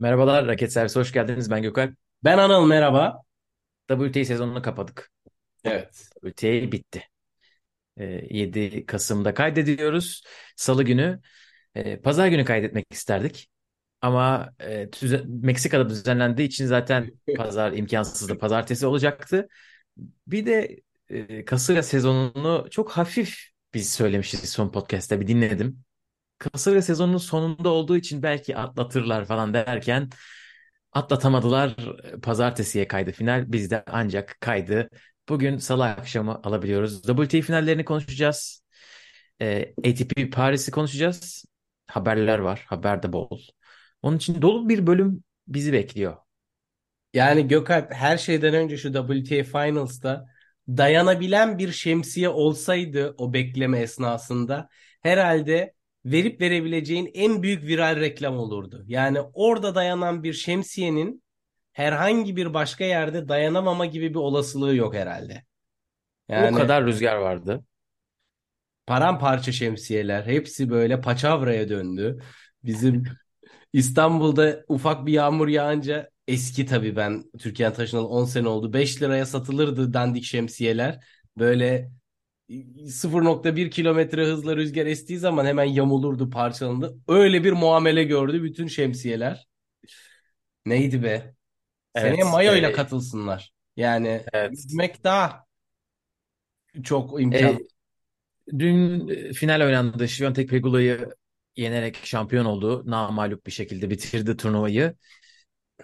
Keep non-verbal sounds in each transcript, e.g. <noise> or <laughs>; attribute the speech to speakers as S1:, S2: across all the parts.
S1: Merhabalar Raket Servisi hoş geldiniz. Ben Gökalp.
S2: Ben Anıl merhaba.
S1: WTA sezonunu kapadık.
S2: Evet.
S1: WTA bitti. Ee, 7 Kasım'da kaydediyoruz. Salı günü. e, Pazar günü kaydetmek isterdik. Ama e, Meksika'da düzenlendiği için zaten <laughs> pazar imkansızdı. Pazartesi olacaktı. Bir de e, kasırga sezonunu çok hafif biz söylemişiz son podcast'te bir dinledim. Kasırga sezonunun sonunda olduğu için belki atlatırlar falan derken atlatamadılar. Pazartesiye kaydı final. Biz de ancak kaydı bugün salı akşamı alabiliyoruz. WTA finallerini konuşacağız. Ee, ATP Paris'i konuşacağız. Haberler var. Haber de bol. Onun için dolu bir bölüm bizi bekliyor.
S2: Yani Gökalp her şeyden önce şu WTA Finals'ta dayanabilen bir şemsiye olsaydı o bekleme esnasında herhalde verip verebileceğin en büyük viral reklam olurdu. Yani orada dayanan bir şemsiyenin herhangi bir başka yerde dayanamama gibi bir olasılığı yok herhalde.
S1: O
S2: Yani
S1: kadar rüzgar vardı.
S2: paramparça şemsiyeler hepsi böyle paçavraya döndü. Bizim İstanbul'da ufak bir yağmur yağınca eski tabii ben Türkiye'den taşınalı 10 sene oldu. 5 liraya satılırdı dandik şemsiyeler. Böyle 0.1 kilometre hızla rüzgar estiği zaman hemen yamulurdu, parçalandı. Öyle bir muamele gördü bütün şemsiyeler. Neydi be? Seneye
S1: Evet.
S2: mayo ile
S1: e,
S2: katılsınlar. Yani
S1: evet.
S2: yüzmek daha çok imkan.
S1: E, dün e, final oynandı. Świątek Pegula'yı yenerek şampiyon oldu. Namağlup bir şekilde bitirdi turnuvayı.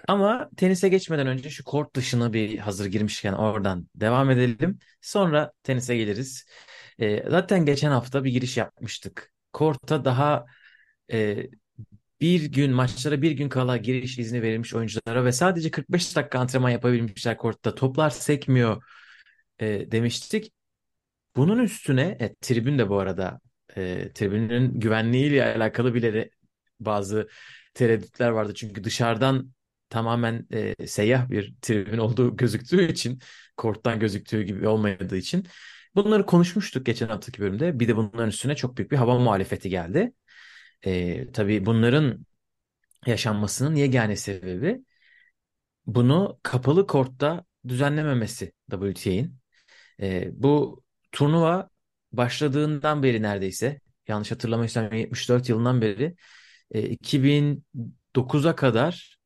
S1: Ama tenise geçmeden önce şu kort dışını bir hazır girmişken oradan devam edelim. Sonra tenise geliriz. Ee, zaten geçen hafta bir giriş yapmıştık. Korta daha e, bir gün maçlara bir gün kala giriş izni verilmiş oyunculara ve sadece 45 dakika antrenman yapabilmişler kortta. Toplar sekmiyor e, demiştik. Bunun üstüne e, tribün de bu arada e, tribünün güvenliğiyle alakalı bile bazı tereddütler vardı. Çünkü dışarıdan tamamen e, seyyah bir tribün olduğu gözüktüğü için korttan gözüktüğü gibi olmadığı için bunları konuşmuştuk geçen haftaki bölümde. Bir de bunların üstüne çok büyük bir hava muhalefeti geldi. E, tabii bunların yaşanmasının yegane sebebi bunu kapalı kortta düzenlememesi WTA'nin. E, bu turnuva başladığından beri neredeyse yanlış hatırlamıyorsam 74 yılından beri e, 2009'a kadar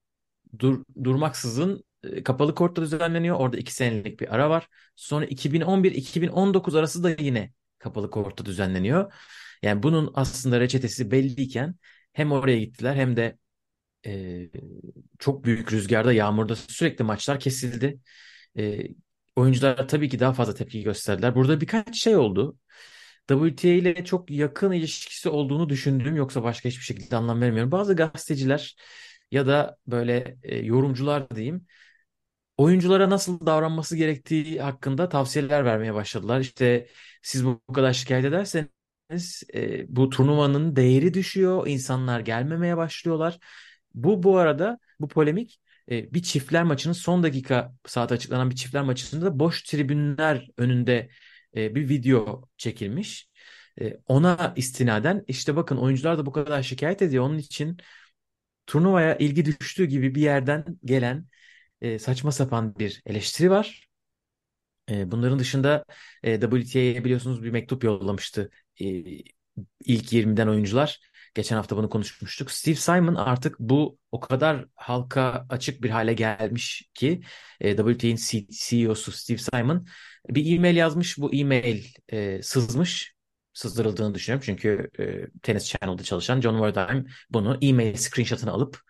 S1: dur, durmaksızın e, kapalı kortta düzenleniyor. Orada iki senelik bir ara var. Sonra 2011-2019 arası da yine kapalı kortta düzenleniyor. Yani bunun aslında reçetesi belliyken hem oraya gittiler hem de e, çok büyük rüzgarda, yağmurda sürekli maçlar kesildi. E, oyuncular tabii ki daha fazla tepki gösterdiler. Burada birkaç şey oldu. WTA ile çok yakın ilişkisi olduğunu düşündüm. Yoksa başka hiçbir şekilde anlam vermiyorum. Bazı gazeteciler ya da böyle e, yorumcular diyeyim oyunculara nasıl davranması gerektiği hakkında tavsiyeler vermeye başladılar. İşte siz bu kadar şikayet ederseniz e, bu turnuvanın değeri düşüyor, insanlar gelmemeye başlıyorlar. Bu bu arada bu polemik e, bir çiftler maçının son dakika saat açıklanan bir çiftler maçında boş tribünler önünde e, bir video çekilmiş. E, ona istinaden işte bakın oyuncular da bu kadar şikayet ediyor. Onun için turnuvaya ilgi düştüğü gibi bir yerden gelen e, saçma sapan bir eleştiri var. E, bunların dışında e, WTA'ya biliyorsunuz bir mektup yollamıştı e, ilk 20'den oyuncular. Geçen hafta bunu konuşmuştuk. Steve Simon artık bu o kadar halka açık bir hale gelmiş ki e, WTA'nin CEO'su Steve Simon bir e-mail yazmış. Bu e-mail e, sızmış. Sızdırıldığını düşünüyorum. Çünkü e, Tennis Channel'da çalışan John Werdheim bunu e-mail screenshot'ını alıp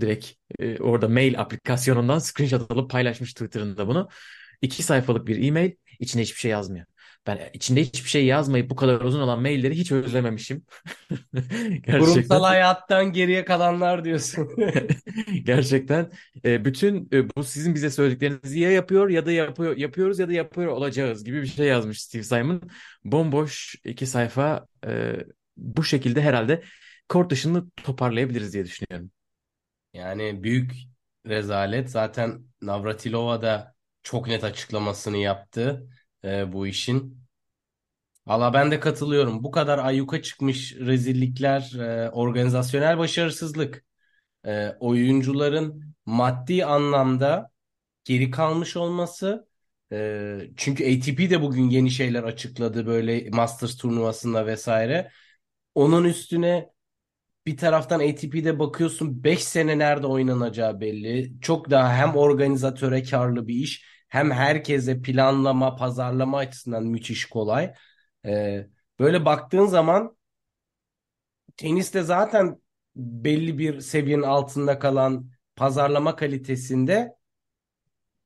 S1: direkt e, orada mail aplikasyonundan screenshot alıp paylaşmış Twitter'ında bunu. İki sayfalık bir e-mail içinde hiçbir şey yazmıyor. Ben içinde hiçbir şey yazmayıp bu kadar uzun olan mailleri hiç özlememişim. <laughs>
S2: Kurumsal
S1: Gerçekten.
S2: hayattan geriye kalanlar diyorsun. <laughs>
S1: Gerçekten e, bütün e, bu sizin bize söylediklerinizi ya yapıyor ya da yapıyor yapıyoruz ya da yapıyor olacağız gibi bir şey yazmış Steve Simon. Bomboş iki sayfa e, bu şekilde herhalde kort dışını toparlayabiliriz diye düşünüyorum.
S2: Yani büyük rezalet. Zaten Navratilova da çok net açıklamasını yaptı e, bu işin. Valla ben de katılıyorum. Bu kadar ayyuka çıkmış rezillikler, e, organizasyonel başarısızlık. e, oyuncuların maddi anlamda geri kalmış olması. E, çünkü ATP de bugün yeni şeyler açıkladı böyle Masters turnuvasında vesaire. Onun üstüne bir taraftan ATP'de bakıyorsun 5 sene nerede oynanacağı belli. Çok daha hem organizatöre karlı bir iş hem herkese planlama, pazarlama açısından müthiş kolay. Ee, böyle baktığın zaman teniste zaten belli bir seviyenin altında kalan pazarlama kalitesinde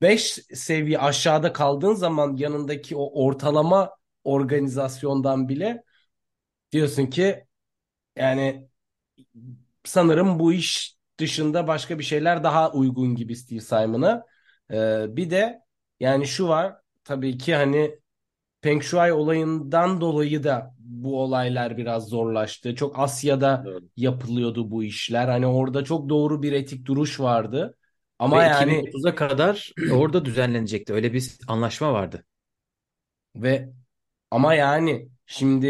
S2: 5 seviye aşağıda kaldığın zaman yanındaki o ortalama organizasyondan bile diyorsun ki yani sanırım bu iş dışında başka bir şeyler daha uygun gibi Steve Simon'a. Ee, bir de yani şu var tabii ki hani Peng Shuai olayından dolayı da bu olaylar biraz zorlaştı. Çok Asya'da
S1: Doğru.
S2: yapılıyordu bu işler. Hani orada çok doğru bir etik duruş vardı. Ama
S1: Ve
S2: yani
S1: 2030'a kadar orada düzenlenecekti. Öyle bir anlaşma vardı.
S2: ve ama yani şimdi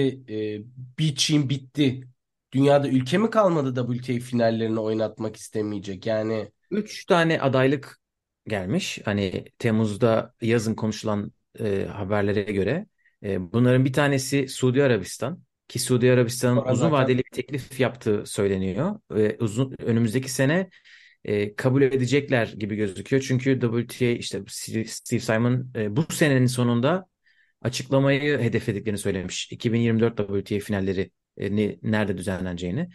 S2: e, Beach'in bitti. Dünyada ülke mi kalmadı WTA finallerini oynatmak istemeyecek? Yani
S1: Üç tane adaylık gelmiş. Hani Temmuz'da yazın konuşulan e, haberlere göre. E, bunların bir tanesi Suudi Arabistan. Ki Suudi Arabistan'ın uzun
S2: zaten
S1: vadeli bir teklif yaptığı söyleniyor. Ve uzun, önümüzdeki sene e, kabul edecekler gibi gözüküyor. Çünkü WTA işte Steve Simon e, bu senenin sonunda açıklamayı hedeflediklerini söylemiş. 2024 WTA finalleri e, ne- nerede düzenleneceğini.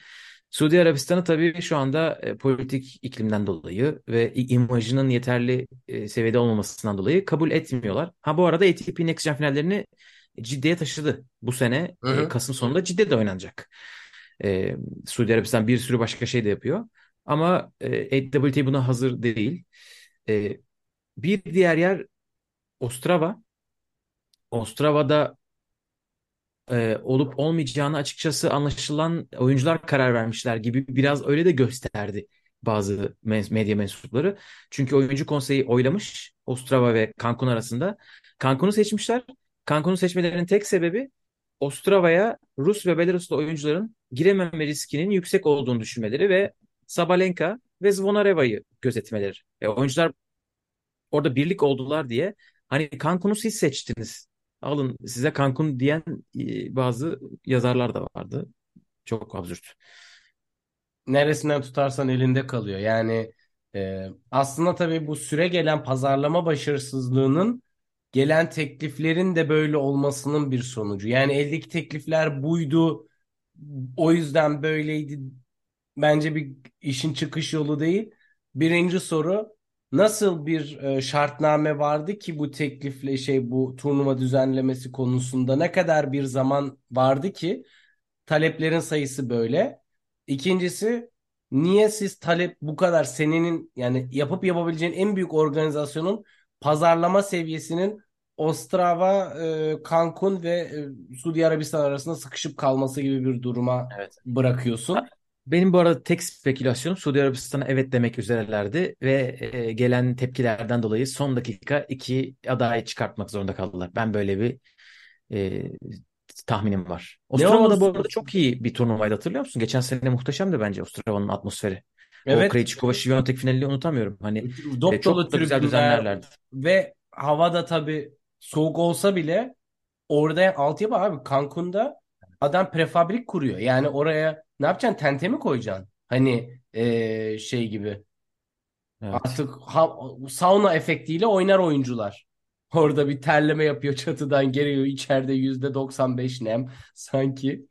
S1: Suudi Arabistan'ı tabii şu anda e, politik iklimden dolayı ve imajının yeterli e, seviyede olmamasından dolayı kabul etmiyorlar. Ha bu arada ATP Next Gen finallerini Cidde'ye taşıdı. Bu sene
S2: hı
S1: e,
S2: hı.
S1: Kasım sonunda Cidde'de oynanacak. E, Suudi Arabistan bir sürü başka şey de yapıyor. Ama e, WTA buna hazır değil. E, bir diğer yer Ostrava. Ostrava'da e, olup olmayacağını açıkçası anlaşılan oyuncular karar vermişler gibi biraz öyle de gösterdi bazı medya mensupları. Çünkü oyuncu konseyi oylamış Ostrava ve Cancun arasında. Cancun'u seçmişler. Cancun'u seçmelerinin tek sebebi Ostrava'ya Rus ve Belaruslu oyuncuların girememe riskinin yüksek olduğunu düşünmeleri ve Sabalenka ve Zvonareva'yı gözetmeleri. E, oyuncular orada birlik oldular diye hani Cancun'u siz seçtiniz. Alın size Cancun diyen e, bazı yazarlar da vardı. Çok absürt.
S2: neresinden tutarsan elinde kalıyor. Yani e, aslında tabii bu süre gelen pazarlama başarısızlığının gelen tekliflerin de böyle olmasının bir sonucu. Yani eldeki teklifler buydu, o yüzden böyleydi. Bence bir işin çıkış yolu değil. Birinci soru nasıl bir e, şartname vardı ki bu teklifle şey bu turnuva düzenlemesi konusunda ne kadar bir zaman vardı ki taleplerin sayısı böyle. İkincisi niye siz talep bu kadar senenin yani yapıp yapabileceğin en büyük organizasyonun pazarlama seviyesinin Ostrava, e, Cancun ve e, Suudi Arabistan arasında sıkışıp kalması gibi bir duruma
S1: Evet.
S2: bırakıyorsun.
S1: Benim bu arada tek spekülasyonum Suudi Arabistan'a evet demek üzerelerdi ve e, gelen tepkilerden dolayı son dakika iki adayı çıkartmak zorunda kaldılar. Ben böyle bir e, tahminim var. Ostrava'da bu arada çok iyi bir turnuvaydı hatırlıyor musun? Geçen sene muhteşemdi bence Ostrava'nın atmosferi. O
S2: evet
S1: Krejcikova Świątek finalini unutamıyorum. Hani e,
S2: dop dolu
S1: çok da güzel düzenlerlerdi.
S2: ve havada tabii soğuk olsa bile orada altyapı abi Cancun'da adam prefabrik kuruyor. Yani oraya ne yapacaksın? Tente mi koyacaksın? Hani eee, şey gibi.
S1: Evet.
S2: Artık ha- sauna efektiyle oynar oyuncular. Orada bir terleme yapıyor çatıdan geliyor içeride yüzde 95 nem. Sanki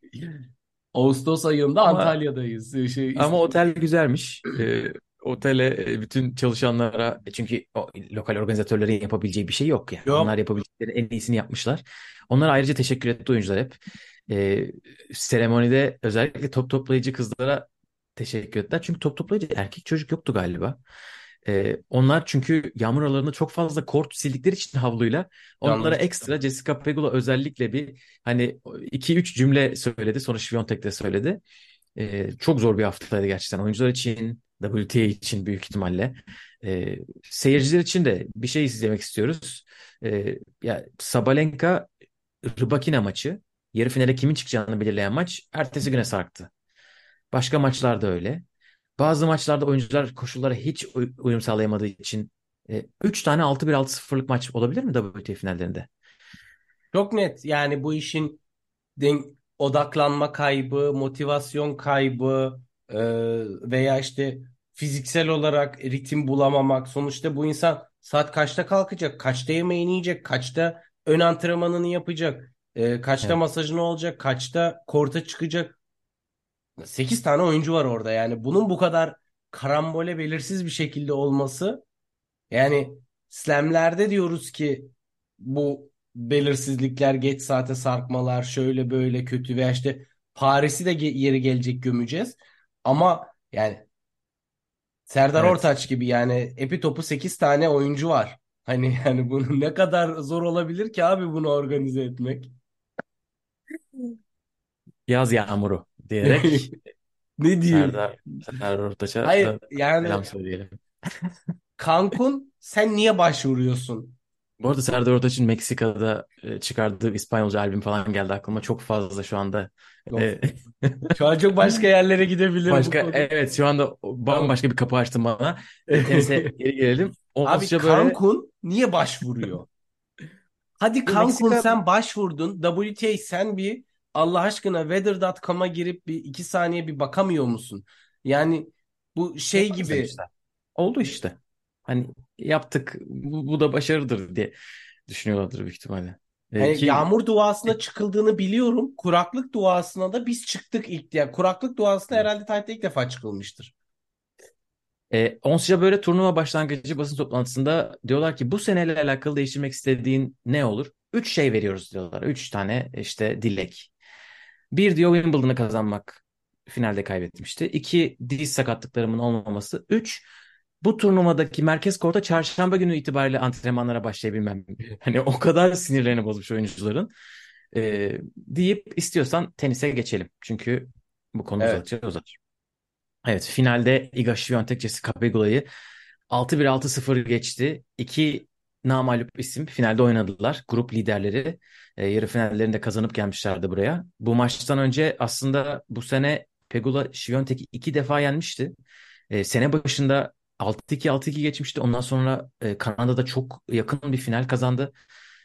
S2: Ağustos ayında
S1: Ama
S2: Antalya'dayız. Şey,
S1: ama otel güzelmiş. E, otele e, bütün çalışanlara e, çünkü o, lokal organizatörlerin yapabileceği bir şey yok yani. Onlar
S2: yok.
S1: yapabilecekleri en iyisini yapmışlar. Onlara ayrıca teşekkür etti oyuncular hep. E, seremonide özellikle top toplayıcı kızlara teşekkür ettiler. Çünkü top toplayıcı erkek çocuk yoktu galiba. E, onlar çünkü yağmur aralarında çok fazla kort sildikleri için havluyla onlara
S2: Yalnız
S1: ekstra Jessica Pegula özellikle bir hani iki üç cümle söyledi. Sonra Świątek de söyledi. Ee, çok zor bir haftaydı gerçekten. Oyuncular için, WTA için büyük ihtimalle. Ee, seyirciler için de bir şey izlemek istiyoruz. Ee, ya Sabalenka Rybakina maçı, yarı finale kimin çıkacağını belirleyen maç ertesi güne sarktı. Başka maçlar da öyle. Bazı maçlarda oyuncular koşullara hiç uy- uyum sağlayamadığı için 3 tane 6-1 6-0'lık maç olabilir mi WTA finallerinde?
S2: Çok net yani bu işin odaklanma kaybı, motivasyon kaybı e, veya işte fiziksel olarak ritim bulamamak. Sonuçta bu insan saat kaçta kalkacak, kaçta yemeğini yiyecek, kaçta ön antrenmanını yapacak, e, kaçta
S1: Evet.
S2: masajını olacak, kaçta korta çıkacak. 8 tane oyuncu var orada yani bunun bu kadar karambole belirsiz bir şekilde olması yani slamlerde diyoruz ki bu belirsizlikler geç saate sarkmalar şöyle böyle kötü veya işte Paris'i de yeri gelecek gömeceğiz. Ama yani Serdar
S1: Evet.
S2: Ortaç gibi yani epi topu 8 tane oyuncu var. Hani yani bunu ne kadar zor olabilir ki abi bunu organize etmek?
S1: Yaz yağmuru diyerek <laughs>
S2: Ne diyeyim?
S1: Serdar, Serdar Ortaç'a
S2: Hayır
S1: da
S2: yani
S1: selam söyleyelim.
S2: Cancun sen niye başvuruyorsun?
S1: Bu arada Serdar Ortaç'ın Meksika'da e, çıkardığı İspanyolca albüm falan geldi aklıma. Çok fazla şu anda. E, <laughs>
S2: Şu an çok başka yerlere gidebilir bu
S1: başka
S2: konu.
S1: evet şu anda bambaşka bir kapı açtın bana. E, tenise geri gelelim.
S2: Abi
S1: Oldukça böyle
S2: Cancun niye başvuruyor? Hadi
S1: bu <laughs>
S2: Cancun
S1: Meksika
S2: sen başvurdun. WTA sen bir Allah aşkına weather.com'a girip bir iki saniye bir bakamıyor musun? Yani bu şey
S1: yapamazlar
S2: gibi
S1: işte. Oldu işte. Hani yaptık bu, bu da başarıdır diye düşünüyorlardır büyük ihtimalle. E,
S2: hani
S1: ki
S2: yağmur duasına çıkıldığını biliyorum. Kuraklık duasına da biz çıktık ilk. Yani kuraklık duasına herhalde tarihte ilk defa çıkılmıştır.
S1: E, Onsya böyle turnuva başlangıcı basın toplantısında diyorlar ki bu seneyle alakalı değiştirmek istediğin ne olur? Üç şey veriyoruz diyorlar. Üç tane işte dilek. Bir diyor Wimbledon'ı kazanmak. Finalde kaybetmişti. İki diz sakatlıklarımın olmaması. Üç bu turnuvadaki merkez korta çarşamba günü itibariyle antrenmanlara başlayabilmem. <laughs> Hani o kadar sinirlerini bozmuş oyuncuların. E, deyip istiyorsan tenise geçelim. Çünkü bu konu
S2: Evet.
S1: uzadıkça uzar. Evet finalde Iga Świątek Jessica Pegula'yı 6-1 6-0 geçti. İki namağlup isim finalde oynadılar. Grup liderleri e, yarı finallerinde kazanıp gelmişlerdi buraya. Bu maçtan önce aslında bu sene Pegula Świątek'i iki defa yenmişti. E, sene başında 6-2 6-2 geçmişti. Ondan sonra e, Kanada'da çok yakın bir final kazandı.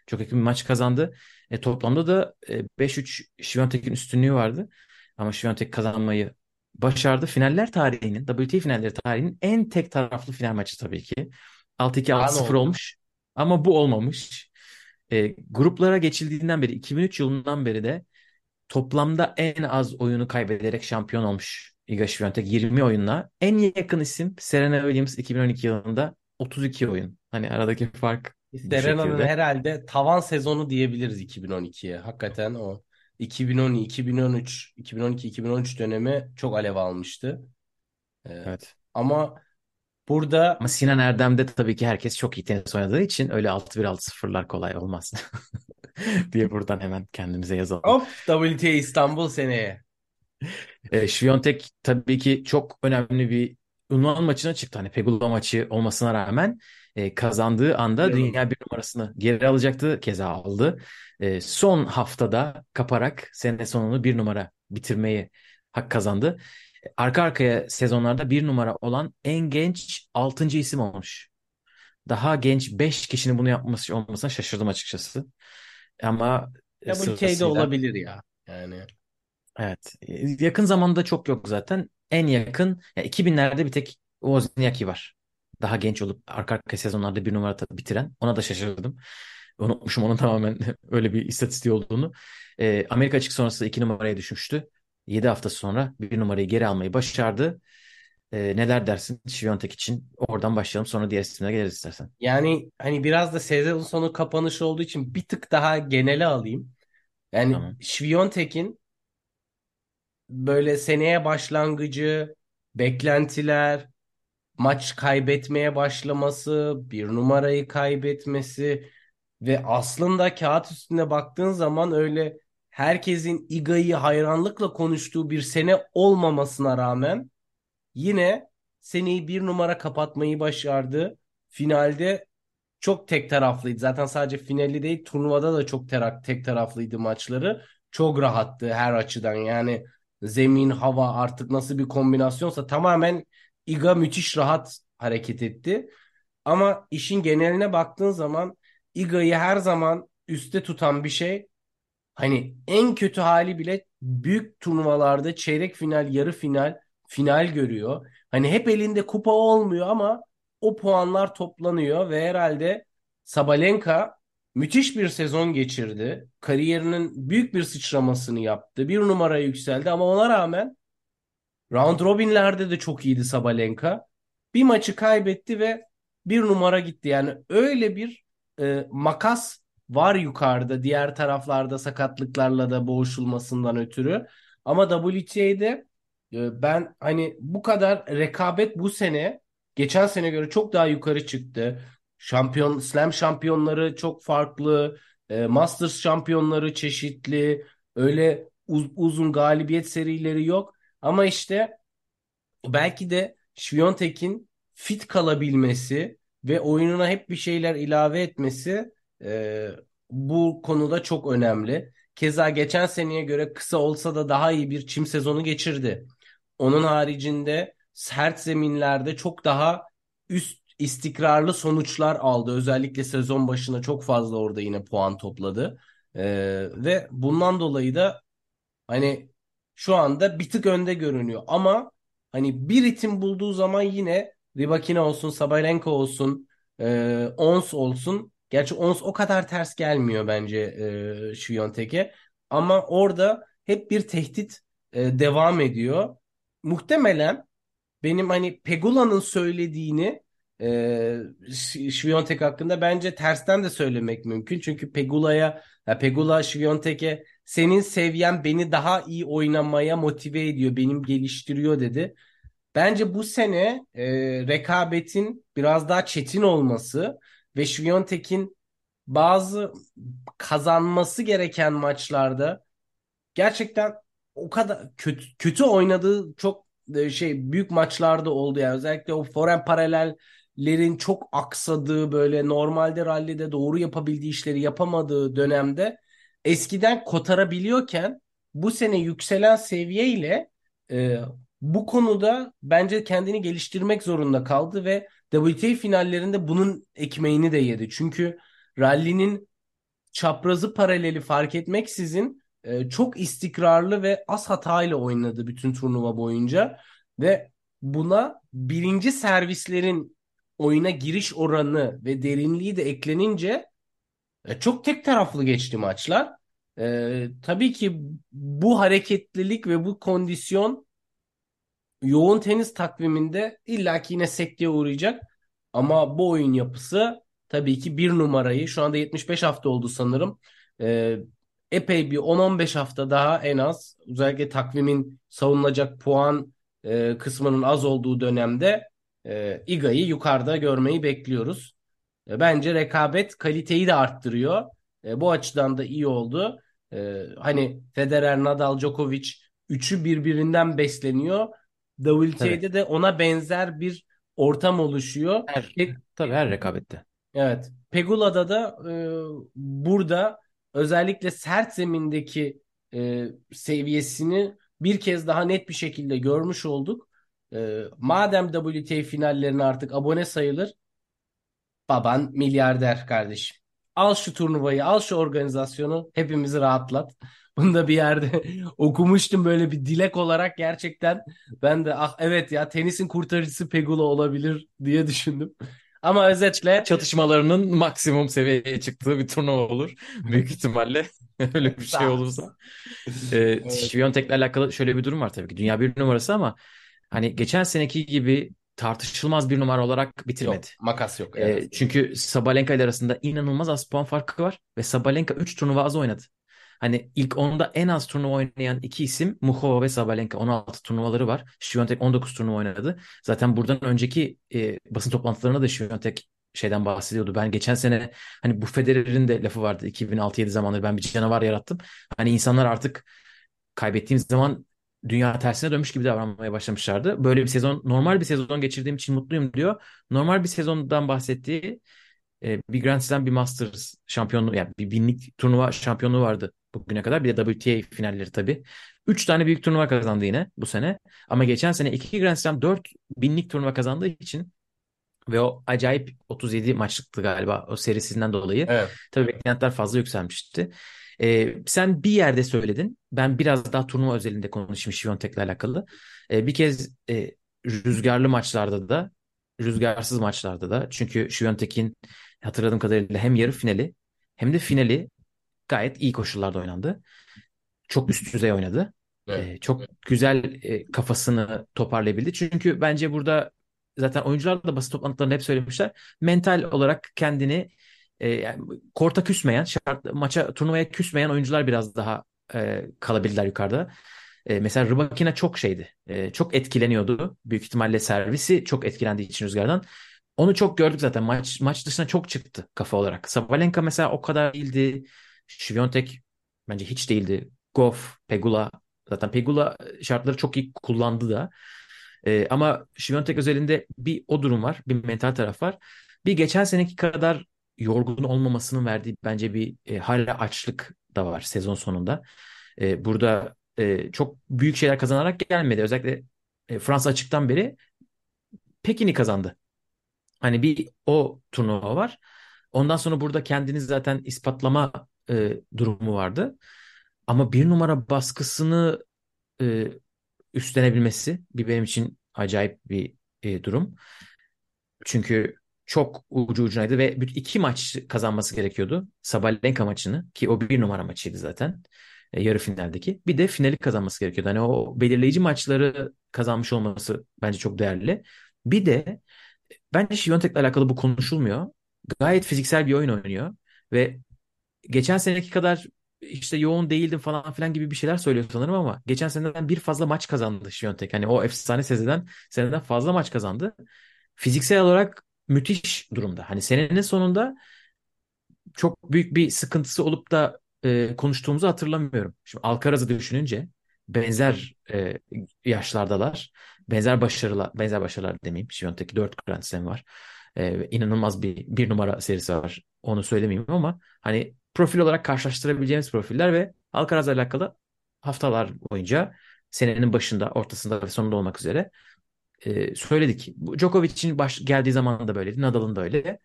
S1: Çok yakın bir maç kazandı. E, toplamda da e, 5-3 Świątek'in üstünlüğü vardı. Ama Świątek kazanmayı başardı. Finaller tarihinin, WTA finalleri tarihinin en tek taraflı final maçı tabii ki. 6-2
S2: Kan
S1: 6-0
S2: oldu.
S1: olmuş. Ama bu olmamış. E, gruplara geçildiğinden beri 2003 yılından beri de toplamda en az oyunu kaybederek şampiyon olmuş Iga Świątek 20 oyunla. En yakın isim Serena Williams 2012 yılında 32 oyun. Hani aradaki fark
S2: Serena'nın herhalde tavan sezonu diyebiliriz 2012'ye. Hakikaten o 2010, 2013, 2012-2013 dönemi çok alev almıştı. Ee,
S1: Evet.
S2: ama burada
S1: Ama Sinan Erdem'de tabii ki herkes çok iyi tenis oynadığı için öyle 6-1 6-0'lar kolay olmaz <laughs> diye buradan hemen kendimize yazalım.
S2: hop WTA İstanbul seneye.
S1: E, Świątek tabii ki çok önemli bir unvan maçına çıktı. Hani Pegula maçı olmasına rağmen e, kazandığı anda
S2: Yalın.
S1: dünya bir numarasını geri alacaktı. Keza aldı. E, son haftada kaparak sene sonunu bir numara bitirmeyi hak kazandı. E, Arka arkaya sezonlarda bir numara olan en genç 6. isim olmuş. Daha genç 5 kişinin bunu yapması olmasına şaşırdım açıkçası. Ama e,
S2: WTA'de
S1: sırasıyla
S2: olabilir ya. Yani
S1: Evet. Yakın zamanda çok yok zaten. En yakın ya 2000'lerde bir tek Wozniacki var. Daha genç olup arka arka sezonlarda bir numara bitiren. Ona da şaşırdım. Unutmuşum onun tamamen <laughs> öyle bir istatistiği olduğunu. Ee, Amerika açık sonrası iki numaraya düşmüştü. 7 hafta sonra bir numarayı geri almayı başardı. Ee, neler dersin Świątek için? Oradan başlayalım sonra diğer isimlere geliriz istersen.
S2: yani hani biraz da sezon sonu kapanışı olduğu için bir tık daha genele alayım. Yani
S1: Tamam.
S2: Świątek'in böyle seneye başlangıcı, beklentiler, maç kaybetmeye başlaması, bir numarayı kaybetmesi ve aslında kağıt üstünde baktığın zaman öyle herkesin Iga'yı hayranlıkla konuştuğu bir sene olmamasına rağmen yine seneyi bir numara kapatmayı başardı. Finalde çok tek taraflıydı. Zaten sadece finali değil turnuvada da çok terak, tek taraflıydı maçları. Çok rahattı her açıdan yani zemin, hava artık nasıl bir kombinasyonsa tamamen Iga müthiş rahat hareket etti. Ama işin geneline baktığın zaman Iga'yı her zaman üste tutan bir şey hani en kötü hali bile büyük turnuvalarda çeyrek final, yarı final, final görüyor. Hani hep elinde kupa olmuyor ama o puanlar toplanıyor ve herhalde Sabalenka müthiş bir sezon geçirdi. Kariyerinin büyük bir sıçramasını yaptı. Bir numara yükseldi ama ona rağmen round robinlerde de çok iyiydi Sabalenka. Bir maçı kaybetti ve bir numara gitti. Yani öyle bir e, makas var yukarıda diğer taraflarda sakatlıklarla da boğuşulmasından ötürü. Ama WTA'de e, ben hani bu kadar rekabet bu sene geçen sene göre çok daha yukarı çıktı. Şampiyon, Slam şampiyonları çok farklı. E, Masters şampiyonları çeşitli. Öyle uz- uzun galibiyet serileri yok. Ama işte belki de Świątek'in fit kalabilmesi ve oyununa hep bir şeyler ilave etmesi e, bu konuda çok önemli. Keza geçen seneye göre kısa olsa da daha iyi bir çim sezonu geçirdi. Onun haricinde sert zeminlerde çok daha üst istikrarlı sonuçlar aldı. Özellikle sezon başına çok fazla orada yine puan topladı. E, ve bundan dolayı da Hani şu anda bir tık önde görünüyor ama hani bir ritim bulduğu zaman yine Rybakina olsun, Sabalenka olsun, e, Ons olsun. Gerçi Ons o kadar ters gelmiyor bence e, Świątek'e. Ama orada hep bir tehdit e, devam ediyor. Muhtemelen benim hani Pegula'nın söylediğini e, Świątek hakkında bence tersten de söylemek mümkün. Çünkü Pegula'ya, ya Pegula Świątek'e senin seviyen beni daha iyi oynamaya motive ediyor, benim geliştiriyor dedi. Bence bu sene e, rekabetin biraz daha çetin olması ve Świątek'in bazı kazanması gereken maçlarda gerçekten o kadar kötü kötü oynadığı çok e, şey büyük maçlarda oldu yani. Özellikle o forehand paralellerin çok aksadığı böyle normalde rallide doğru yapabildiği işleri yapamadığı dönemde eskiden kotarabiliyorken bu sene yükselen seviyeyle e, bu konuda bence kendini geliştirmek zorunda kaldı ve WTA finallerinde bunun ekmeğini de yedi. Çünkü rally'nin çaprazı paraleli fark etmeksizin e, çok istikrarlı ve az hatayla oynadı bütün turnuva boyunca ve buna birinci servislerin oyuna giriş oranı ve derinliği de eklenince e, çok tek taraflı geçti maçlar. E, tabii ki bu hareketlilik ve bu kondisyon yoğun tenis takviminde illaki yine sekteye uğrayacak. Ama bu oyun yapısı tabii ki bir numarayı şu anda 75 hafta oldu sanırım. E, epey bir 10-15 hafta daha en az özellikle takvimin savunulacak puan e, kısmının az olduğu dönemde e, Iga'yı yukarıda görmeyi bekliyoruz. E, bence rekabet kaliteyi de arttırıyor. E, bu açıdan da iyi oldu. E, hani Federer, Nadal, Djokovic üçü birbirinden besleniyor. WTA'de
S1: Tabii.
S2: de ona benzer bir ortam oluşuyor.
S1: Her,
S2: Pe-
S1: tabii her rekabette.
S2: evet. Pegula'da da e, burada özellikle sert zemindeki e, seviyesini bir kez daha net bir şekilde görmüş olduk. E, madem WTA finallerine artık abone sayılır, Baban milyarder kardeşim. Al şu turnuvayı, al şu organizasyonu, hepimizi rahatlat. Bunu da bir yerde <laughs> okumuştum böyle bir dilek olarak gerçekten ben de ah evet ya tenisin kurtarıcısı Pegula olabilir diye düşündüm. Ama özetle
S1: Çatışmalarının maksimum seviyeye çıktığı bir turnuva olur. Büyük ihtimalle <laughs> öyle bir şey olursa. Ee,
S2: Evet.
S1: Alakalı şöyle bir durum var tabii ki. Dünya bir numarası ama hani geçen seneki gibi tartışılmaz bir numara olarak bitirmedi.
S2: Yok, makas yok.
S1: Ee,
S2: Evet.
S1: çünkü Sabalenka ile arasında inanılmaz az puan farkı var ve Sabalenka 3 turnuva az oynadı. Hani ilk onda en az turnuva oynayan iki isim Muchova ve Sabalenka 16 turnuvaları var. Świątek 19 turnuva oynadı. Zaten buradan önceki e, basın toplantılarında da Świątek şeyden bahsediyordu. Ben geçen sene hani bu Federer'in de lafı vardı 2006-7 zamanları ben bir canavar yarattım. Hani insanlar artık kaybettiğim zaman dünya tersine dönmüş gibi davranmaya başlamışlardı. Böyle bir sezon, normal bir sezon geçirdiğim için mutluyum diyor. Normal bir sezondan bahsettiği e, bir Grand Slam, bir Masters şampiyonluğu, yani bir binlik turnuva şampiyonluğu vardı bugüne kadar. Bir de WTA finalleri tabii. 3 tane büyük turnuva kazandı yine bu sene. Ama geçen sene 2 Grand Slam 4 binlik turnuva kazandığı için ve o acayip 37 maçlıktı galiba o serisinden dolayı.
S2: Evet.
S1: Tabii beklentiler fazla yükselmişti. Ee, sen bir yerde söyledin. Ben biraz daha turnuva özelinde konuşayım Şiviyontek'le alakalı. Ee, bir kez e, rüzgarlı maçlarda da rüzgarsız maçlarda da çünkü Şiviyontek'in hatırladığım kadarıyla hem yarı finali hem de finali gayet iyi koşullarda oynandı. Çok üst düzey oynadı.
S2: Evet.
S1: Çok güzel e, kafasını toparlayabildi. Çünkü bence burada zaten oyuncular da basın toplantılarında hep söylemişler. Mental olarak kendini e, yani korta küsmeyen, şart, maça turnuvaya küsmeyen oyuncular biraz daha e, kalabildiler yukarıda. E, mesela Rybakina çok şeydi. E, çok etkileniyordu. Büyük ihtimalle servisi çok etkilendiği için rüzgardan. Onu çok gördük zaten. Maç maç dışına çok çıktı kafa olarak. Sabalenka mesela o kadar değildi. Şiviyontek bence hiç değildi. Goff, Pegula zaten Pegula şartları çok iyi kullandı da. Ee, ama Şiviyontek özelinde bir o durum var. Bir mental taraf var. Bir geçen seneki kadar yorgun olmamasının verdiği bence bir e, hala açlık da var sezon sonunda. E, burada e, çok büyük şeyler kazanarak gelmedi. Özellikle e, Fransa açıktan beri Pekin'i kazandı. Hani bir o turnuva var. Ondan sonra burada kendini zaten ispatlama e, durumu vardı. Ama bir numara baskısını e, üstlenebilmesi bir benim için acayip bir e, durum. Çünkü çok ucu ucunaydı ve iki maç kazanması gerekiyordu. Sabalenka maçını ki o bir numara maçıydı zaten e, yarı finaldeki. Bir de finali kazanması gerekiyordu. Hani o belirleyici maçları kazanmış olması bence çok değerli. Bir de bence Şiviyontek'le alakalı bu konuşulmuyor. Gayet fiziksel bir oyun oynuyor ve geçen seneki kadar işte yoğun değildim falan filan gibi bir şeyler söylüyor sanırım ama geçen seneden bir fazla maç kazandı Şiyontek. Hani o efsane sezeden seneden fazla maç kazandı. Fiziksel olarak müthiş durumda. Hani senenin sonunda çok büyük bir sıkıntısı olup da e, konuştuğumuzu hatırlamıyorum. Şimdi Alcaraz'ı düşününce benzer e, yaşlardalar. Benzer başarılar, benzer başarılar demeyeyim. Şiyontek'te 4 Grand Slam var. E, inanılmaz bir bir numara serisi var. Onu söylemeyeyim ama hani profil olarak karşılaştırabileceğimiz profiller ve Alcaraz'la alakalı haftalar boyunca senenin başında, ortasında ve sonunda olmak üzere e, söyledik. Djokovic'in baş, geldiği zaman da böyleydi. Nadal'ın da öyle.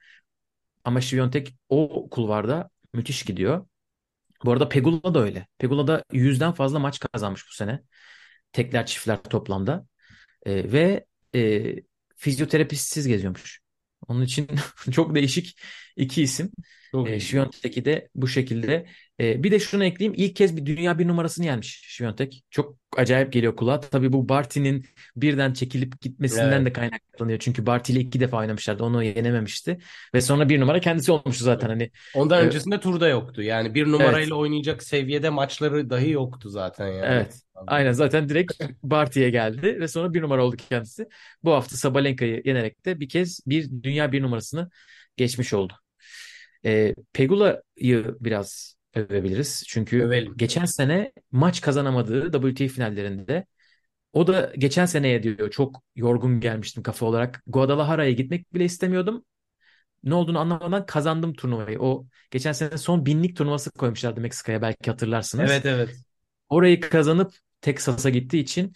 S1: Ama Świątek o kulvarda müthiş gidiyor. Bu arada Pegula da öyle. Pegula da yüzden fazla maç kazanmış bu sene. Tekler çiftler toplamda. E, ve e, fizyoterapistsiz geziyormuş. Onun için <laughs> çok değişik iki isim.
S2: Çok
S1: E,
S2: iyi.
S1: Świątek'i de bu şekilde. E, bir de şunu ekleyeyim. İlk kez bir dünya bir numarasını yenmiş Świątek. Çok acayip geliyor kulağa. Tabii bu Barty'nin birden çekilip gitmesinden
S2: Evet.
S1: de kaynaklanıyor. Çünkü Barty ile iki defa oynamışlardı. Onu yenememişti. Ve sonra bir numara kendisi olmuştu zaten. Hani
S2: Ondan
S1: e,
S2: öncesinde turda yoktu. Yani bir
S1: evet.
S2: numarayla oynayacak seviyede maçları dahi yoktu zaten yani.
S1: Evet. Aynen zaten direkt Barty'ye geldi ve sonra bir numara oldu kendisi. Bu hafta Sabalenka'yı yenerek de bir kez bir dünya bir numarasını geçmiş oldu. E, Pegula'yı biraz övebiliriz. Çünkü
S2: Övelim.
S1: geçen sene maç kazanamadığı WTA finallerinde o da geçen seneye diyor çok yorgun gelmiştim kafa olarak. Guadalajara'ya gitmek bile istemiyordum. Ne olduğunu anlamadan kazandım turnuvayı. O geçen sene son binlik turnuvası koymuşlardı Meksika'ya belki hatırlarsınız.
S2: Evet evet.
S1: Orayı kazanıp Texas'a gittiği için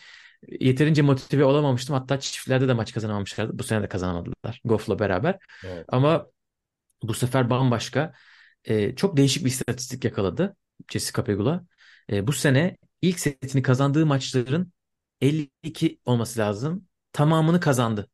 S1: yeterince motive olamamıştım. Hatta çiftlerde de maç kazanamamışlardı. Bu sene de kazanamadılar Goff'la beraber.
S2: Evet.
S1: Ama bu sefer bambaşka. Ee, çok değişik bir istatistik yakaladı Jessica Pegula. Ee, bu sene ilk setini kazandığı maçların 52 olması lazım. Tamamını kazandı.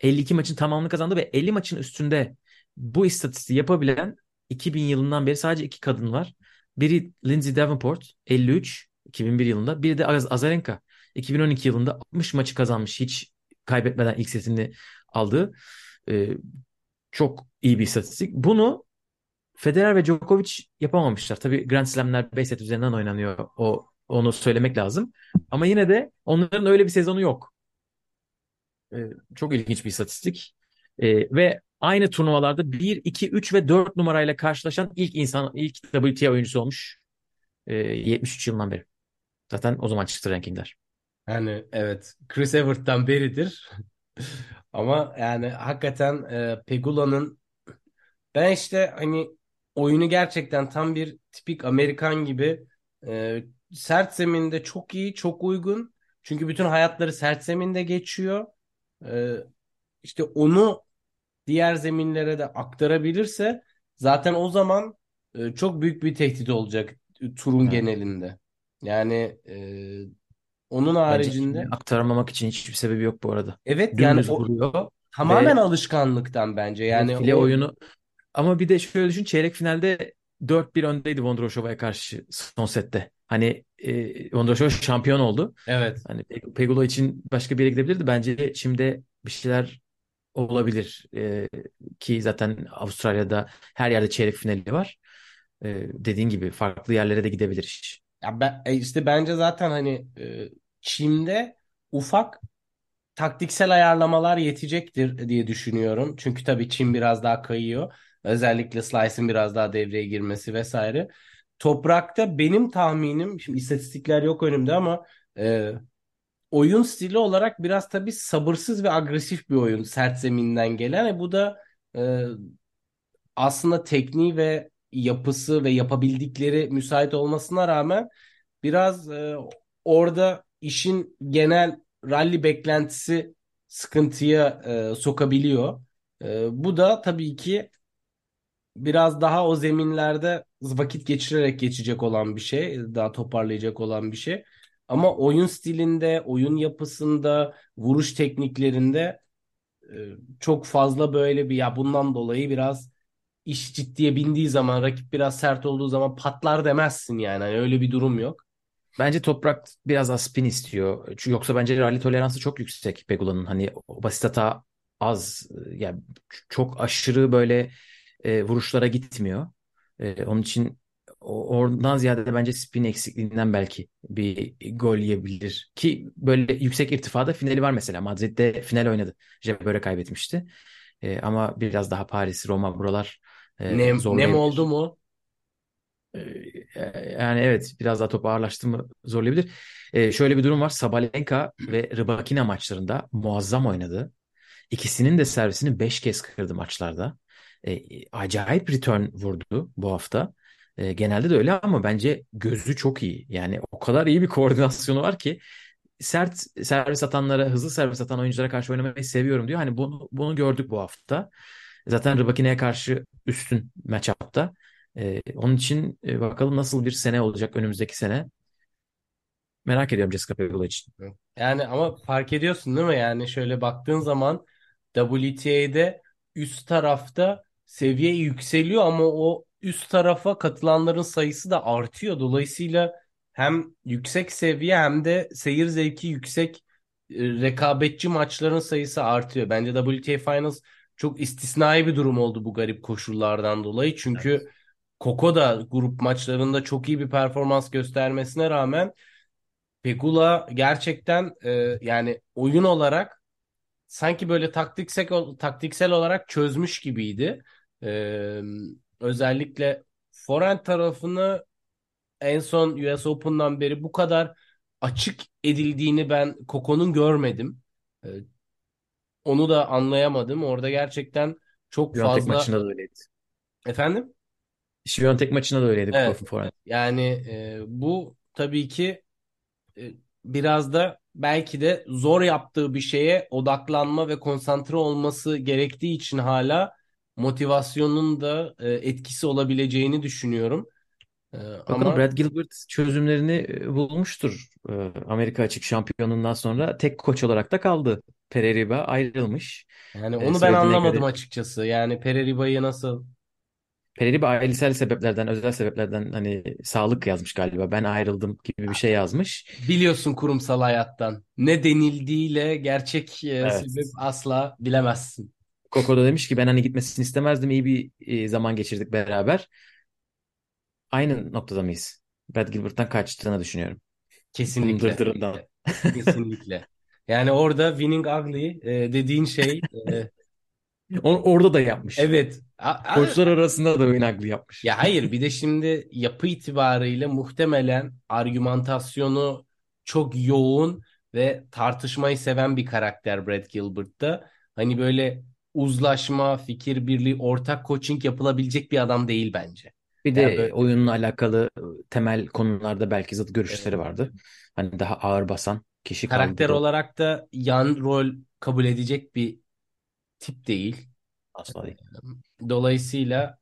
S1: 52 maçın tamamını kazandı ve 50 maçın üstünde bu istatistiği yapabilen 2000 yılından beri sadece iki kadın var. Biri Lindsay Davenport 53 2001 yılında. Biri de Az- Azarenka 2012 yılında 60 maçı kazanmış hiç kaybetmeden ilk setini aldığı. Ee, çok iyi bir istatistik. Bunu Federer ve Djokovic yapamamışlar. Tabii Grand Slam'ler 5 set üzerinden oynanıyor. O onu söylemek lazım. Ama yine de onların öyle bir sezonu yok. Ee, çok ilginç bir istatistik. Ee, ve aynı turnuvalarda 1, 2, 3 ve 4 numarayla karşılaşan ilk insan, ilk WTA oyuncusu olmuş. Ee, 73 yılından beri. Zaten o zaman çıktı rankingler.
S2: Yani evet Chris Evert'tan beridir. <laughs> Ama yani hakikaten e, Pegula'nın ben işte hani oyunu gerçekten tam bir tipik Amerikan gibi e, sert zeminde çok iyi, çok uygun. Çünkü bütün hayatları sert zeminde geçiyor. Ee, işte onu diğer zeminlere de aktarabilirse zaten o zaman e, çok büyük bir tehdit olacak e, turun
S1: Evet.
S2: genelinde. Yani e, onun
S1: Bence
S2: haricinde
S1: aktaramamak için hiçbir sebebi yok bu arada.
S2: evet yani
S1: Dümdüz
S2: o
S1: vuruyor
S2: tamamen
S1: ve
S2: alışkanlıktan bence. Yani
S1: file
S2: o
S1: oyunu ama bir de şöyle düşün çeyrek finalde 4-1 öndeydi Vondrousova'ya karşı son sette. Hani e, Vondrousova şampiyon oldu.
S2: evet
S1: Hani Pe- Pegula için başka bir yere gidebilirdi. Bence şimdi bir şeyler olabilir. E, ki zaten Avustralya'da her yerde çeyrek finali var. E, dediğin gibi farklı yerlere de gidebilir iş.
S2: ya ben, e, işte bence zaten hani e, Çim'de ufak taktiksel ayarlamalar yetecektir diye düşünüyorum. Çünkü tabii Çin biraz daha kayıyor. Özellikle Slice'ın biraz daha devreye girmesi vesaire. Toprakta benim tahminim, şimdi istatistikler yok önümde ama e, oyun stili olarak biraz tabii sabırsız ve agresif bir oyun sert zeminden gelen. E, bu da e, aslında tekniği ve yapısı ve yapabildikleri müsait olmasına rağmen biraz e, orada işin genel rally beklentisi sıkıntıya e, sokabiliyor. E, bu da tabii ki biraz daha o zeminlerde vakit geçirerek geçecek olan bir şey, daha toparlayacak olan bir şey. Ama oyun stilinde, oyun yapısında, vuruş tekniklerinde e, çok fazla böyle bir ya bundan dolayı biraz iş ciddiye bindiği zaman, rakip biraz sert olduğu zaman patlar demezsin yani. Hani öyle bir durum yok.
S1: Bence Toprak biraz az spin istiyor. Çünkü yoksa bence rally toleransı çok yüksek Pegula'nın. Hani basit hata az yani çok aşırı böyle e, vuruşlara gitmiyor. E, onun için oradan ziyade de bence spin eksikliğinden belki bir gol yiyebilir. Ki böyle yüksek irtifada finali var mesela. Madrid'de final oynadı. Jabber'e kaybetmişti. E, ama biraz daha Paris, Roma buralar e,
S2: Nem, nem oldu mu?
S1: Ee, Yani evet biraz daha top ağırlaştı mı zorlayabilir. Ee, şöyle bir durum var. Sabalenka ve Rybakina maçlarında muazzam oynadı. İkisinin de servisini 5 kez kırdı maçlarda. Ee, acayip return vurdu bu hafta. Ee, genelde de öyle ama bence gözü çok iyi. Yani o kadar iyi bir koordinasyonu var ki sert servis atanlara, hızlı servis atan oyunculara karşı oynamayı seviyorum diyor. Hani bunu, bunu gördük bu hafta. Zaten Rybakina'ya karşı üstün matchup'ta. Ee, onun için e, bakalım nasıl bir sene olacak önümüzdeki sene. Merak ediyorum Jessica Pegula için.
S2: Yani ama fark ediyorsun değil mi? Yani şöyle baktığın zaman WTA'de üst tarafta seviye yükseliyor ama o üst tarafa katılanların sayısı da artıyor. Dolayısıyla hem yüksek seviye hem de seyir zevki yüksek e, rekabetçi maçların sayısı artıyor. Bence WTA Finals çok istisnai bir durum oldu bu garip koşullardan dolayı. Çünkü Coco da grup maçlarında çok iyi bir performans göstermesine rağmen Pegula gerçekten e, yani oyun olarak sanki böyle taktiksel taktiksel olarak çözmüş gibiydi. E, özellikle forehand tarafını en son US Open'dan beri bu kadar açık edildiğini ben Coco'nun görmedim. E, onu da anlayamadım. Orada gerçekten çok
S1: Świątek
S2: fazla
S1: maçında da öyleydi.
S2: efendim.
S1: Świątek maçında da öyleydi
S2: Evet.
S1: Forehand.
S2: Yani e, bu tabii ki e, biraz da belki de zor yaptığı bir şeye odaklanma ve konsantre olması gerektiği için hala motivasyonun da e, etkisi olabileceğini düşünüyorum. E,
S1: Bakalım
S2: ama
S1: Brad Gilbert çözümlerini e, bulmuştur. E, Amerika açık şampiyonundan sonra tek koç olarak da kaldı. Pereriba ayrılmış.
S2: yani
S1: E,
S2: onu ben anlamadım
S1: göre
S2: açıkçası. Yani Pereriba'yı nasıl
S1: Pereriba ailesel sebeplerden, özel sebeplerden hani sağlık yazmış galiba. Ben ayrıldım gibi bir şey yazmış.
S2: biliyorsun kurumsal hayattan. Ne denildiğiyle gerçek e, sebep
S1: Evet.
S2: asla bilemezsin.
S1: Coco da demiş ki ben hani gitmesini istemezdim. İyi bir e, zaman geçirdik beraber. Aynı noktada mıyız? Brad Gilbert'tan kaçtığını düşünüyorum.
S2: Kesinlikle.
S1: dırdırından.
S2: Kesinlikle. Yani orada winning ugly e, dediğin şey <laughs>
S1: Orada da yapmış.
S2: evet. A-
S1: Koçlar arasında da oynaklı yapmış.
S2: Ya hayır bir de şimdi yapı itibariyle muhtemelen argümantasyonu çok yoğun ve tartışmayı seven bir karakter Brad Gilbert'ta. Hani böyle uzlaşma, fikir birliği, ortak coaching yapılabilecek bir adam değil bence.
S1: Bir
S2: Yani
S1: de
S2: böyle
S1: oyunla alakalı temel konularda belki zıt
S2: evet.
S1: görüşleri vardı. Hani daha ağır basan kişi
S2: karakter
S1: kaldı
S2: olarak da yan rol kabul edecek bir tip değil.
S1: asla değil.
S2: Dolayısıyla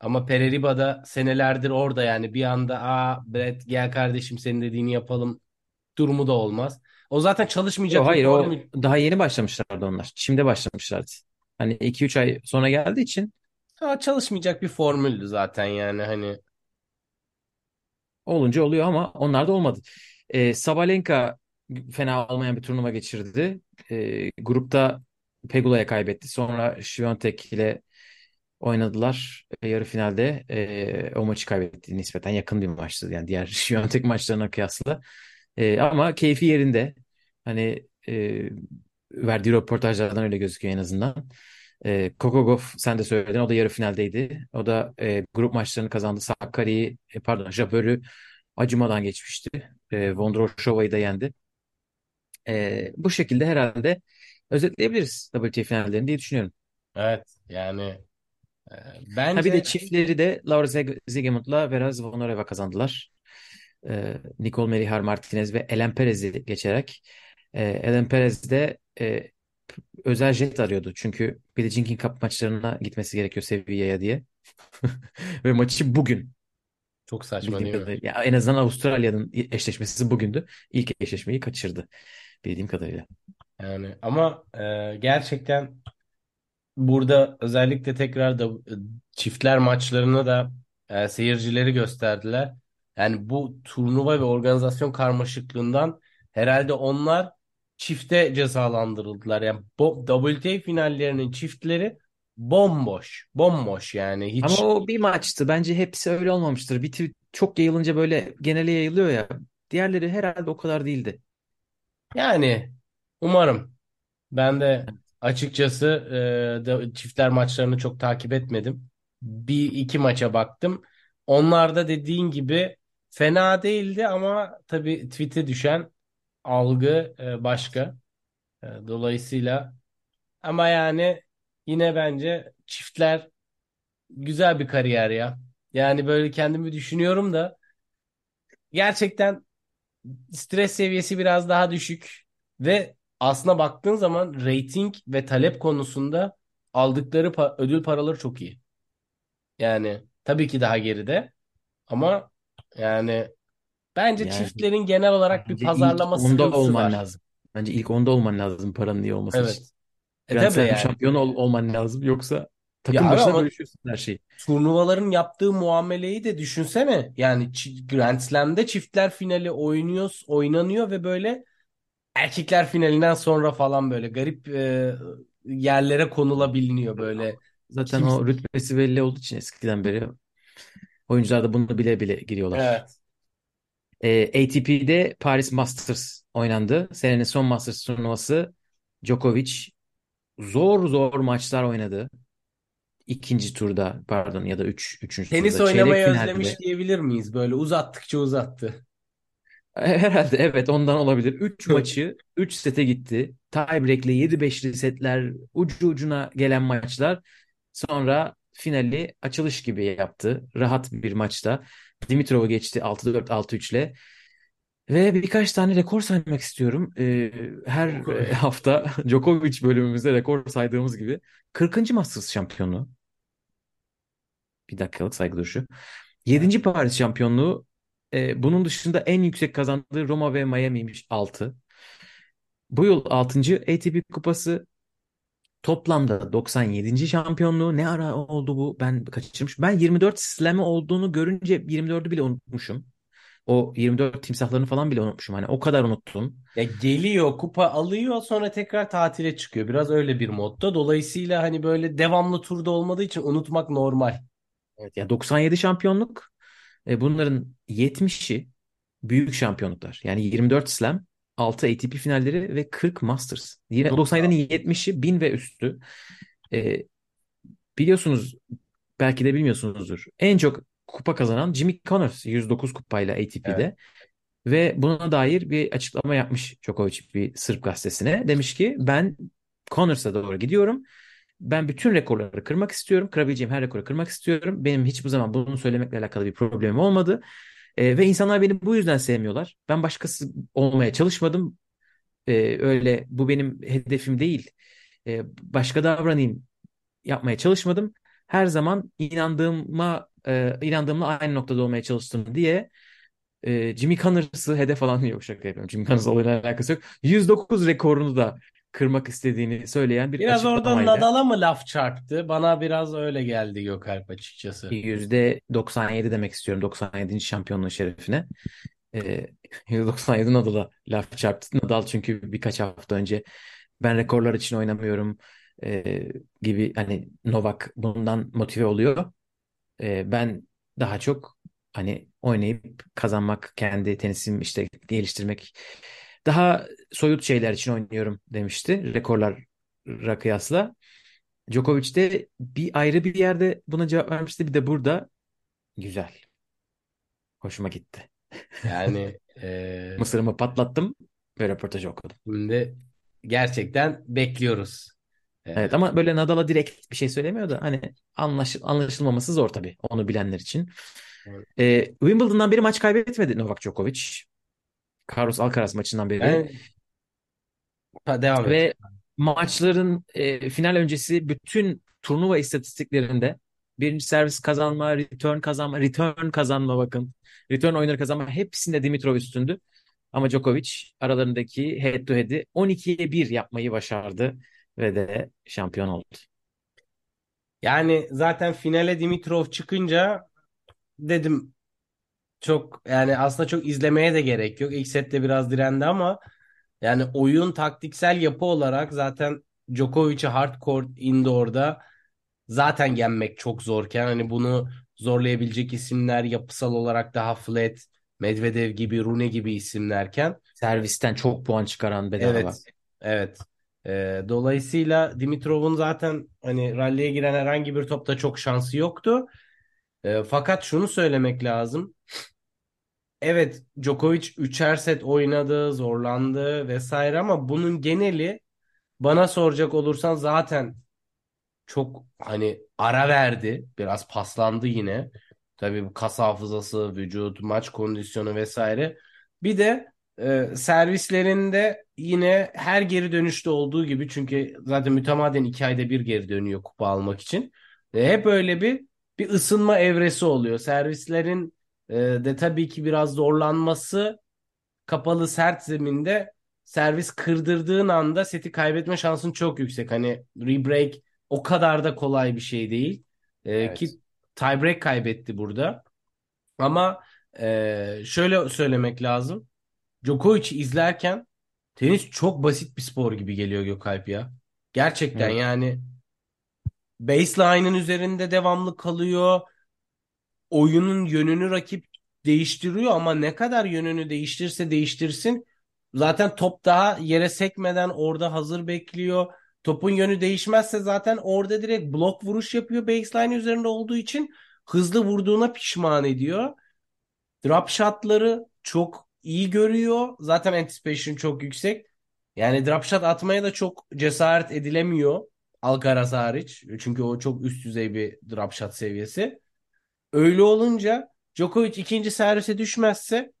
S2: ama Pereriba da senelerdir orada yani bir anda aa Brett gel kardeşim senin dediğini yapalım durumu da olmaz. O zaten
S1: Yo,
S2: çalışmayacak bir
S1: hayır o
S2: formül.
S1: daha yeni başlamışlardı onlar. Şimdi başlamışlardı. Hani iki üç ay sonra geldiği için
S2: Ha, çalışmayacak bir formüldü zaten yani hani.
S1: olunca oluyor ama onlar da olmadı. Ee, Sabalenka fena olmayan bir turnuva geçirdi. Ee, grupta Pegula'ya kaybetti. Sonra Świątek ile oynadılar. Ee, yarı finalde ee, o maçı kaybetti. Nispeten yakın bir maçtı. Yani diğer <laughs> Świątek maçlarına kıyasla. Ee, ama keyfi yerinde. Hani ee, verdiği röportajlardan öyle gözüküyor en azından. E, Kokogov sen de söyledin. O da yarı finaldeydi. O da e, grup maçlarını kazandı. Sakkari'yi e, pardon Jabber'ü acımadan geçmişti. E, Vondrousova'yı da yendi. E, bu şekilde herhalde özetleyebiliriz WTA finallerini diye düşünüyorum.
S2: Evet yani e,
S1: Ha bir de
S2: bence
S1: çiftleri de Laura Zeg- Siegemund'la Vera Zvonareva kazandılar. E, Nicole Merihar Martinez ve Ellen Perez'i geçerek. E, Ellen Perez de e, özel jet arıyordu. Çünkü Billie Jean King Cup maçlarına gitmesi gerekiyor Sevilla'ya diye. <laughs> Ve maçı bugün
S2: çok saçma mi?
S1: Ya en azından Avustralya'nın eşleşmesi bugündü. İlk eşleşmeyi kaçırdı bildiğim kadarıyla.
S2: Yani ama e, gerçekten burada özellikle tekrar da e, çiftler maçlarını da e, seyircileri gösterdiler. Yani bu turnuva ve organizasyon karmaşıklığından herhalde onlar çifte cezalandırıldılar. Yani WTA finallerinin çiftleri bomboş. Bomboş yani
S1: Ama
S2: hiç
S1: o bir maçtı. Bence hepsi öyle olmamıştır. Bir tweet çok yayılınca böyle genele yayılıyor ya. Diğerleri herhalde o kadar değildi.
S2: yani umarım ben de açıkçası e, da- çiftler maçlarını çok takip etmedim. Bir iki maça baktım. Onlar da dediğin gibi fena değildi ama tabii tweet'e düşen algı e, başka. E, dolayısıyla ama yani yine bence çiftler güzel bir kariyer ya. Yani böyle kendimi düşünüyorum da gerçekten stres seviyesi biraz daha düşük ve aslına baktığın zaman rating ve talep konusunda aldıkları pa- ödül paraları çok iyi. Yani tabii ki daha geride ama yani bence
S1: Yani
S2: çiftlerin genel olarak bir
S1: bence ilk
S2: pazarlama
S1: onda
S2: sıkıntısı
S1: olman
S2: var.
S1: lazım. Bence ilk onda olman lazım paranın iyi olması için.
S2: Evet. E
S1: Grand
S2: tabii
S1: Slam
S2: yani.
S1: şampiyonu ol- olman lazım. Yoksa
S2: Ya
S1: takım
S2: abi
S1: başına bölüşüyorsun her şeyi.
S2: turnuvaların yaptığı muameleyi de düşünsene. Yani Grand Slam'de çiftler finali oynuyor, oynanıyor ve böyle erkekler finalinden sonra falan böyle garip e, yerlere konulabiliyor böyle.
S1: Zaten
S2: Kimse...
S1: o rütbesi belli olduğu için eskiden beri oyuncular da bunu bile bile giriyorlar.
S2: Evet.
S1: Ee, ATP'de Paris Masters oynandı. Senenin son Masters turnuvası. Djokovic zor zor maçlar oynadı. İkinci turda pardon ya da üç, üçüncü
S2: Tenis
S1: turda. Çeyrek
S2: oynamayı özlemiş
S1: finalde.
S2: diyebilir miyiz? Böyle uzattıkça uzattı.
S1: Herhalde evet ondan olabilir. Üç maçı 3 sete gitti. Tiebreak'le 7-5'li setler ucu ucuna gelen maçlar. Sonra finali açılış gibi yaptı. Rahat bir maçta. Dimitrov'u geçti 6-4 6-3 ile. Ve birkaç tane rekor saymak istiyorum. Ee, her e, <laughs> hafta Djokovic bölümümüzde rekor saydığımız gibi 40. Masters şampiyonu. Bir dakikalık saygı duruşu. 7. Paris şampiyonluğu. Ee, bunun dışında en yüksek kazandığı Roma ve Miami'ymiş 6. Bu yıl 6. ATP kupası. Toplamda 97. şampiyonluğu. Ne ara oldu bu? Ben kaçırmış. Ben 24 slam'i olduğunu görünce 24'ü bile unutmuşum. O 24 timsahlarını falan bile unutmuşum. Hani o kadar unuttum.
S2: Ya geliyor, kupa alıyor, sonra tekrar tatile çıkıyor. Biraz öyle bir modda. Dolayısıyla hani böyle devamlı turda olmadığı için unutmak normal.
S1: Evet ya 97 şampiyonluk. E, bunların 70'i büyük şampiyonluklar. Yani 24 Slam, 6 ATP finalleri ve 40 Masters. Yine
S2: Çok
S1: 97'nin 70'i 1000 ve üstü. E, biliyorsunuz belki de bilmiyorsunuzdur. En çok kupa kazanan Jimmy Connors 109 kupayla
S2: Evet.
S1: ATP'de. Ve buna dair bir açıklama yapmış Djokovic bir Sırp gazetesine. Demiş ki ben Connors'a doğru gidiyorum. Ben bütün rekorları kırmak istiyorum. Kırabileceğim her rekoru kırmak istiyorum. Benim hiçbir zaman bunu söylemekle alakalı bir problemim olmadı. E, ve insanlar beni bu yüzden sevmiyorlar. Ben başkası olmaya çalışmadım. E, öyle bu benim hedefim değil. E, başka davranayım yapmaya çalışmadım. Her zaman inandığıma e, inandığımla aynı noktada olmaya çalıştım diye e, Jimmy Connors'ı hedef alan <laughs> yok şaka yapıyorum. Jimmy Connors olayla alakası yok. 109 rekorunu da kırmak istediğini söyleyen bir
S2: Biraz orada
S1: açıklamayla
S2: Nadal'a mı laf çarptı? Bana biraz öyle geldi Gökalp açıkçası.
S1: %97 demek istiyorum 97. şampiyonluğun şerefine. <laughs> E, %97 Nadal'a laf çarptı. Nadal çünkü birkaç hafta önce ben rekorlar için oynamıyorum e, gibi hani Novak bundan motive oluyor. E, ben daha çok hani oynayıp kazanmak, kendi tenisimi işte geliştirmek daha soyut şeyler için oynuyorum demişti rekorlara kıyasla. Djokovic de bir ayrı bir yerde buna cevap vermişti. Bir de burada güzel. Hoşuma gitti.
S2: Yani <laughs> e,
S1: Mısırımı patlattım ve röportajı okudum.
S2: şimdi gerçekten bekliyoruz. E,
S1: Evet ama böyle Nadal'a direkt bir şey söylemiyor da hani anlaş, anlaşılmaması zor tabii onu bilenler için.
S2: Evet.
S1: Ee, Wimbledon'dan beri maç kaybetmedi Novak Djokovic. Carlos Alcaraz maçından beri.
S2: ben ha, devam et.
S1: Ve maçların e, final öncesi bütün turnuva istatistiklerinde birinci servis kazanma, return kazanma, return kazanma bakın. Return oyunları kazanma hepsinde Dimitrov üstündü. Ama Djokovic aralarındaki head to head'i 12'ye 1 yapmayı başardı ve de şampiyon oldu.
S2: Yani zaten finale Dimitrov çıkınca dedim çok yani aslında çok izlemeye de gerek yok. İlk sette biraz direndi ama yani oyun taktiksel yapı olarak zaten Djokovic'i hardcore indoor'da zaten yenmek çok zorken hani bunu zorlayabilecek isimler yapısal olarak daha flat, Medvedev gibi, Rune gibi isimlerken
S1: Servisten çok puan çıkaran bedava.
S2: evet evet Ee, dolayısıyla Dimitrov'un zaten hani ralliye giren herhangi bir topta çok şansı yoktu. Ee, fakat şunu söylemek lazım. Evet Djokovic üçer set oynadı, zorlandı vesaire ama bunun geneli bana soracak olursan zaten çok hani ara verdi. Biraz paslandı yine. Tabii bu kas hafızası, vücut, maç kondisyonu vesaire. Bir de e, servislerinde yine her geri dönüşte olduğu gibi çünkü zaten mütemadiyen iki ayda bir geri dönüyor kupa almak için. E, hep öyle bir bir ısınma evresi oluyor. Servislerin e, de tabii ki biraz zorlanması kapalı sert zeminde servis kırdırdığın anda seti kaybetme şansın çok yüksek. Hani rebreak o kadar da kolay bir şey değil. Ee,
S1: Evet.
S2: ki tiebreak kaybetti burada. Ama e, şöyle söylemek lazım. Djokovic'i izlerken tenis çok basit bir spor gibi geliyor Gökalp ya. Gerçekten
S1: Evet.
S2: yani baseline'ın üzerinde devamlı kalıyor. Oyunun yönünü rakip değiştiriyor ama ne kadar yönünü değiştirse değiştirsin zaten top daha yere sekmeden orada hazır bekliyor. Topun yönü değişmezse zaten orada direkt blok vuruş yapıyor baseline üzerinde olduğu için hızlı vurduğuna pişman ediyor. Drop shotları çok iyi görüyor. Zaten anticipation çok yüksek. Yani drop shot atmaya da çok cesaret edilemiyor. Alcaraz hariç. Çünkü o çok üst düzey bir drop shot seviyesi. Öyle olunca Djokovic ikinci servise düşmezse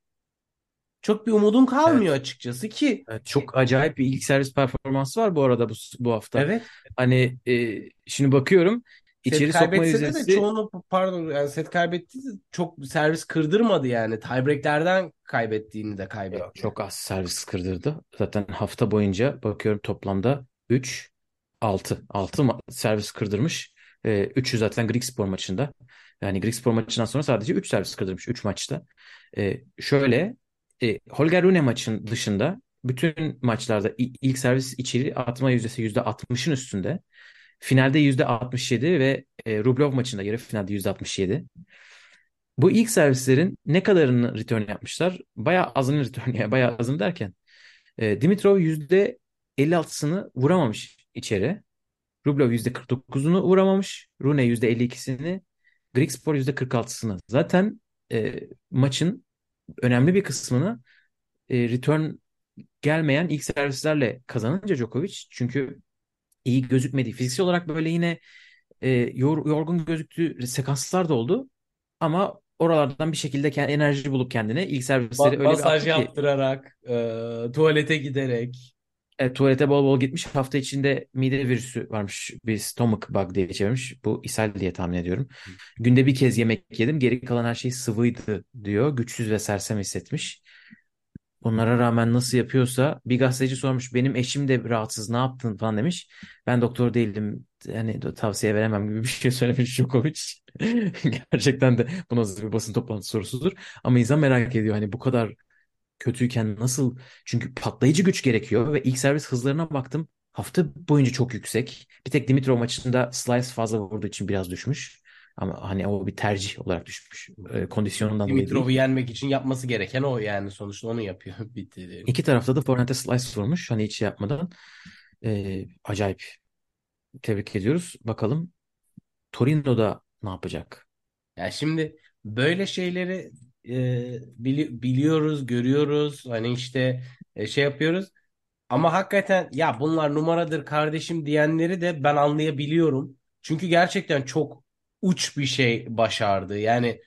S2: çok bir umudum kalmıyor
S1: Evet.
S2: açıkçası ki
S1: Evet, çok acayip bir ilk servis performansı var bu arada bu, bu hafta.
S2: evet
S1: Hani e, şimdi bakıyorum
S2: set
S1: içeri sokma
S2: kaybetse de de
S1: yüzdesi
S2: çoğunu pardon yani set kaybetti de çok servis kırdırmadı yani. Tiebreak'lerden kaybettiğini de kaybetti.
S1: çok az servis kırdırdı. Zaten hafta boyunca bakıyorum toplamda 3, 6. 6 servis kırdırmış. E, 3'ü zaten Grigspor maçında. Yani Grigspor maçından sonra sadece 3 servis kırdırmış 3 maçta. E, şöyle e, Holger Rune maçın dışında bütün maçlarda ilk servis içeri atma yüzdesi %60'ın üstünde. Finalde %67 ve e, Rublev maçında yarı finalde %67. Bu ilk servislerin ne kadarını return yapmışlar? Bayağı azını return yani bayağı azını derken e, Dimitrov %56'sını vuramamış içeri. Rublev %49'unu vuramamış. Rune %52'sini. Grigspor %46'sını. Zaten e, maçın önemli bir kısmını e, return gelmeyen ilk servislerle kazanınca Djokovic çünkü iyi gözükmedi. Fiziksel olarak böyle yine e, yor- yorgun gözüktüğü sekanslar da oldu. Ama oralardan bir şekilde enerji bulup kendine ilk servisleri öyle bir
S2: masaj
S1: attı ki
S2: yaptırarak, e, tuvalete giderek.
S1: E, tuvalete bol bol gitmiş. Hafta içinde mide virüsü varmış. Bir stomach bug diye çevirmiş. Bu ishal diye tahmin ediyorum. Günde bir kez yemek yedim. Geri kalan her şey sıvıydı diyor. Güçsüz ve sersem hissetmiş. Onlara rağmen nasıl yapıyorsa bir gazeteci sormuş benim eşim de rahatsız ne yaptın falan demiş. Ben doktor değilim yani tavsiye veremem gibi bir şey söylemiş Djokovic. <laughs> Gerçekten de bu nasıl bir basın toplantısı sorusudur. Ama insan merak ediyor hani bu kadar kötüyken nasıl çünkü patlayıcı güç gerekiyor ve ilk servis hızlarına baktım hafta boyunca çok yüksek. Bir tek Dimitrov maçında slice fazla vurduğu için biraz düşmüş. Ama hani o bir tercih olarak düşmüş. E, kondisyonundan dolayı değil.
S2: Dimitrov'u yenmek için yapması gereken o yani sonuçta onu yapıyor. <laughs> Bitti.
S1: İki tarafta da forehand'e slice vurmuş. Hani hiç şey yapmadan. Ee, acayip. Tebrik ediyoruz. Bakalım Torino'da ne yapacak?
S2: Ya şimdi böyle şeyleri e, bili- biliyoruz, görüyoruz. Hani işte e, şey yapıyoruz. Ama hakikaten ya bunlar numaradır kardeşim diyenleri de ben anlayabiliyorum. Çünkü gerçekten çok uç bir şey başardı. Yani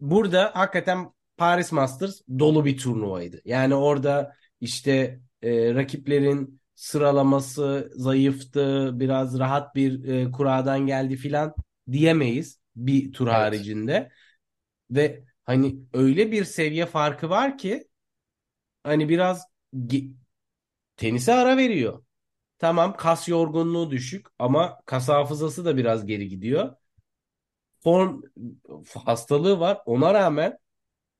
S2: burada hakikaten Paris Masters dolu bir turnuvaydı. Yani orada işte e, rakiplerin sıralaması zayıftı, biraz rahat bir e, kuradan geldi filan diyemeyiz bir tur
S1: Evet.
S2: haricinde. Ve hani öyle bir seviye farkı var ki hani biraz tenise ara veriyor. Tamam kas yorgunluğu düşük ama kas hafızası da biraz geri gidiyor. Form hastalığı var. Ona rağmen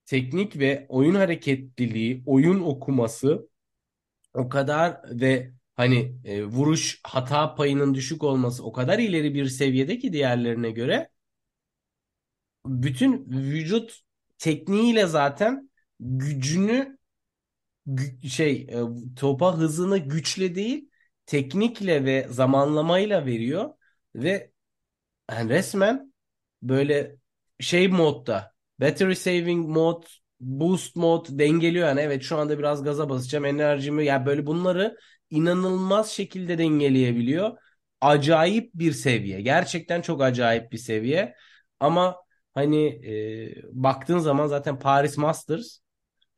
S2: teknik ve oyun hareketliliği, oyun okuması o kadar ve hani e, vuruş hata payının düşük olması o kadar ileri bir seviyede ki diğerlerine göre bütün vücut tekniğiyle zaten gücünü gü- şey e, topa hızını güçle değil teknikle ve zamanlamayla veriyor ve yani resmen böyle şey modda battery saving mod boost mod dengeliyor yani evet şu anda biraz gaza basacağım enerjimi ya böyle bunları inanılmaz şekilde dengeleyebiliyor. Acayip bir seviye. Gerçekten çok acayip bir seviye. Ama hani e, baktığın zaman zaten Paris Masters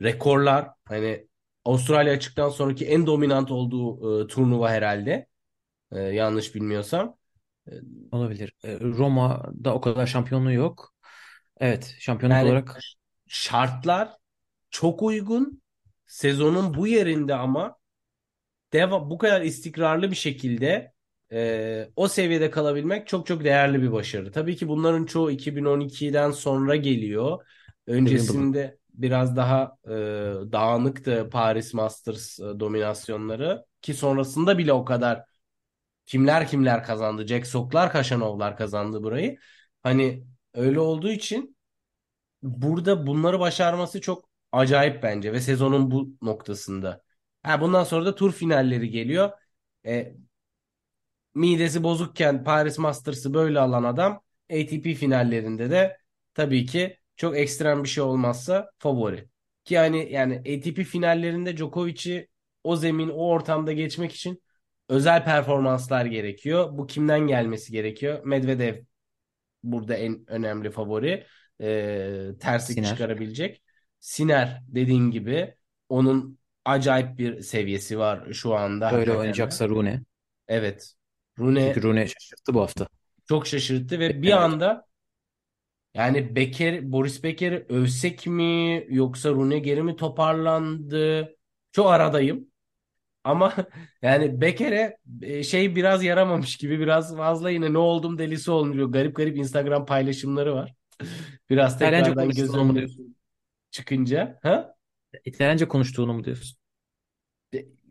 S2: rekorlar hani Avustralya açıktan sonraki en dominant olduğu e, turnuva herhalde. E, yanlış bilmiyorsam. E,
S1: Olabilir. Ee, Roma'da o kadar şampiyonluğu yok. Evet, şampiyonluk
S2: Yani
S1: olarak
S2: şartlar çok uygun. Sezonun bu yerinde ama deva bu kadar istikrarlı bir şekilde e, o seviyede kalabilmek çok çok değerli bir başarı. Tabii ki bunların çoğu 2012'den sonra geliyor. Öncesinde biraz daha e, dağınıktı Paris Masters e, dominasyonları ki sonrasında bile o kadar kimler kimler kazandı. Jack Sock'lar, Kaşanovlar kazandı burayı. Hani öyle olduğu için burada bunları başarması çok acayip bence ve sezonun bu noktasında. Ha, bundan sonra da tur finalleri geliyor. E, midesi bozukken Paris Masters'ı böyle alan adam ATP finallerinde de tabii ki çok ekstrem bir şey olmazsa favori. Ki yani yani ATP finallerinde Djokovic'i o zemin o ortamda geçmek için özel performanslar gerekiyor. Bu kimden gelmesi gerekiyor? Medvedev burada en önemli favori. Ee, terslik
S1: Sinner.
S2: çıkarabilecek. Sinner dediğin gibi onun acayip bir seviyesi var şu anda.
S1: böyle oynayacaksa Rune.
S2: Evet. Rune
S1: Çünkü Rune şaşırttı bu hafta.
S2: çok şaşırttı ve bir anda yani Becker, Boris Becker'i övsek mi yoksa Rune geri mi toparlandı? Çok aradayım. Ama <laughs> yani Becker'e e, şey biraz yaramamış gibi biraz fazla yine ne oldum delisi olmuyor. Garip garip Instagram paylaşımları var. <laughs> Biraz tekrardan göz önüne çıkınca. Ha?
S1: İtalyanca konuştuğunu mu diyorsun?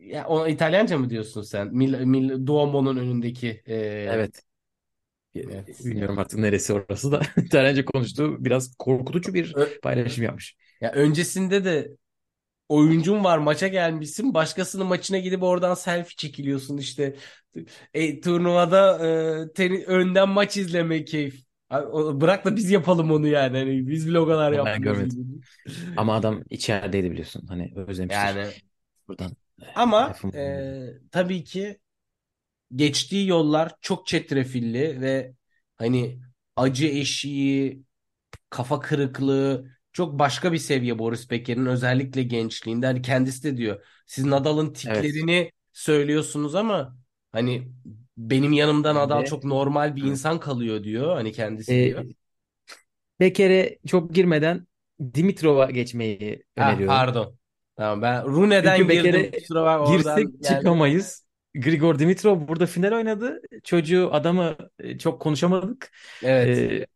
S2: Ya, o İtalyanca mı diyorsun sen? Mil, Mil, Duomo'nun önündeki e,
S1: Evet.
S2: Evet.
S1: Bilmiyorum artık neresi orası da. <laughs> İtalyanca konuştuğu biraz korkutucu bir paylaşım yapmış.
S2: Ya öncesinde de oyuncun var maça gelmişsin başkasının maçına gidip oradan selfie çekiliyorsun işte e, turnuvada e, teni- önden maç izlemek keyif. Abi, bırak da biz yapalım onu yani. Hani biz kadar
S1: Ama ben
S2: yapmıyoruz.
S1: görmedim. Ama adam içerideydi biliyorsun. Hani özlemiştir.
S2: Yani
S1: Buradan
S2: ama e, tabii ki geçtiği yollar çok çetrefilli ve hani acı eşiği, kafa kırıklığı çok başka bir seviye Boris Becker'in özellikle gençliğinde. Hani kendisi de diyor siz Nadal'ın
S1: Evet.
S2: tiklerini söylüyorsunuz ama hani benim yanımda Nadal
S1: Ve
S2: çok normal bir
S1: evet.
S2: insan kalıyor diyor. Hani kendisi diyor.
S1: E, Peker'e çok girmeden Dimitrov'a geçmeyi
S2: Ah
S1: öneriyorum.
S2: pardon. Tamam ben Rune'den
S1: Çünkü
S2: girdim.
S1: Beker'e
S2: Kusura bak oradan
S1: girsek
S2: geldim.
S1: çıkamayız. Grigor Dimitrov burada final oynadı. Çocuğu adamı e, çok konuşamadık.
S2: Evet.
S1: E,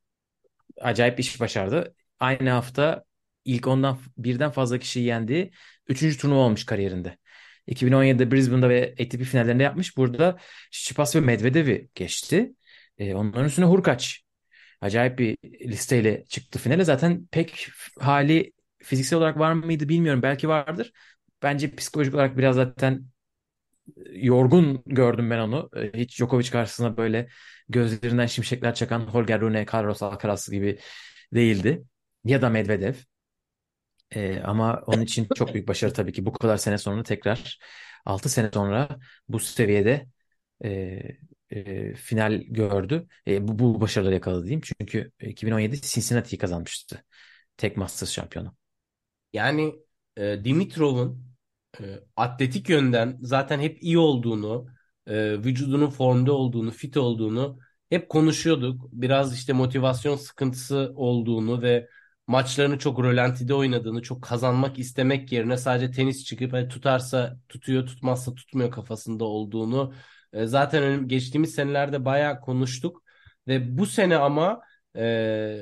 S1: acayip iş başardı. Aynı hafta ilk ondan birden fazla kişiyi yendiği üçüncü turnuva olmuş kariyerinde. 2017'de Brisbane'da ve ATP finallerinde yapmış. Burada Tsitsipas ve Medvedev'i geçti. E, onların üstüne Hurkaç. Acayip bir listeyle çıktı finale. Zaten pek hali fiziksel olarak var mıydı bilmiyorum. Belki vardır. Bence psikolojik olarak biraz zaten yorgun gördüm ben onu. E, Hiç Djokovic karşısında böyle gözlerinden şimşekler çakan Holger Rune, Carlos Alcaraz gibi değildi. Ya da Medvedev. E, ama onun için çok büyük başarı tabii ki. Bu kadar sene sonra tekrar 6 sene sonra bu seviyede e, e, final gördü. E, bu, bu başarıları yakaladı diyeyim. Çünkü 2017 Cincinnati'yi kazanmıştı. Tek Masters şampiyonu.
S2: Yani e, Dimitrov'un e, atletik yönden zaten hep iyi olduğunu, e, vücudunun formda olduğunu, fit olduğunu hep konuşuyorduk. Biraz işte motivasyon sıkıntısı olduğunu ve maçlarını çok rölantide oynadığını, çok kazanmak istemek yerine sadece tenis çıkıp hani tutarsa tutuyor, tutmazsa tutmuyor kafasında olduğunu e, zaten geçtiğimiz senelerde bayağı konuştuk. Ve bu sene ama e,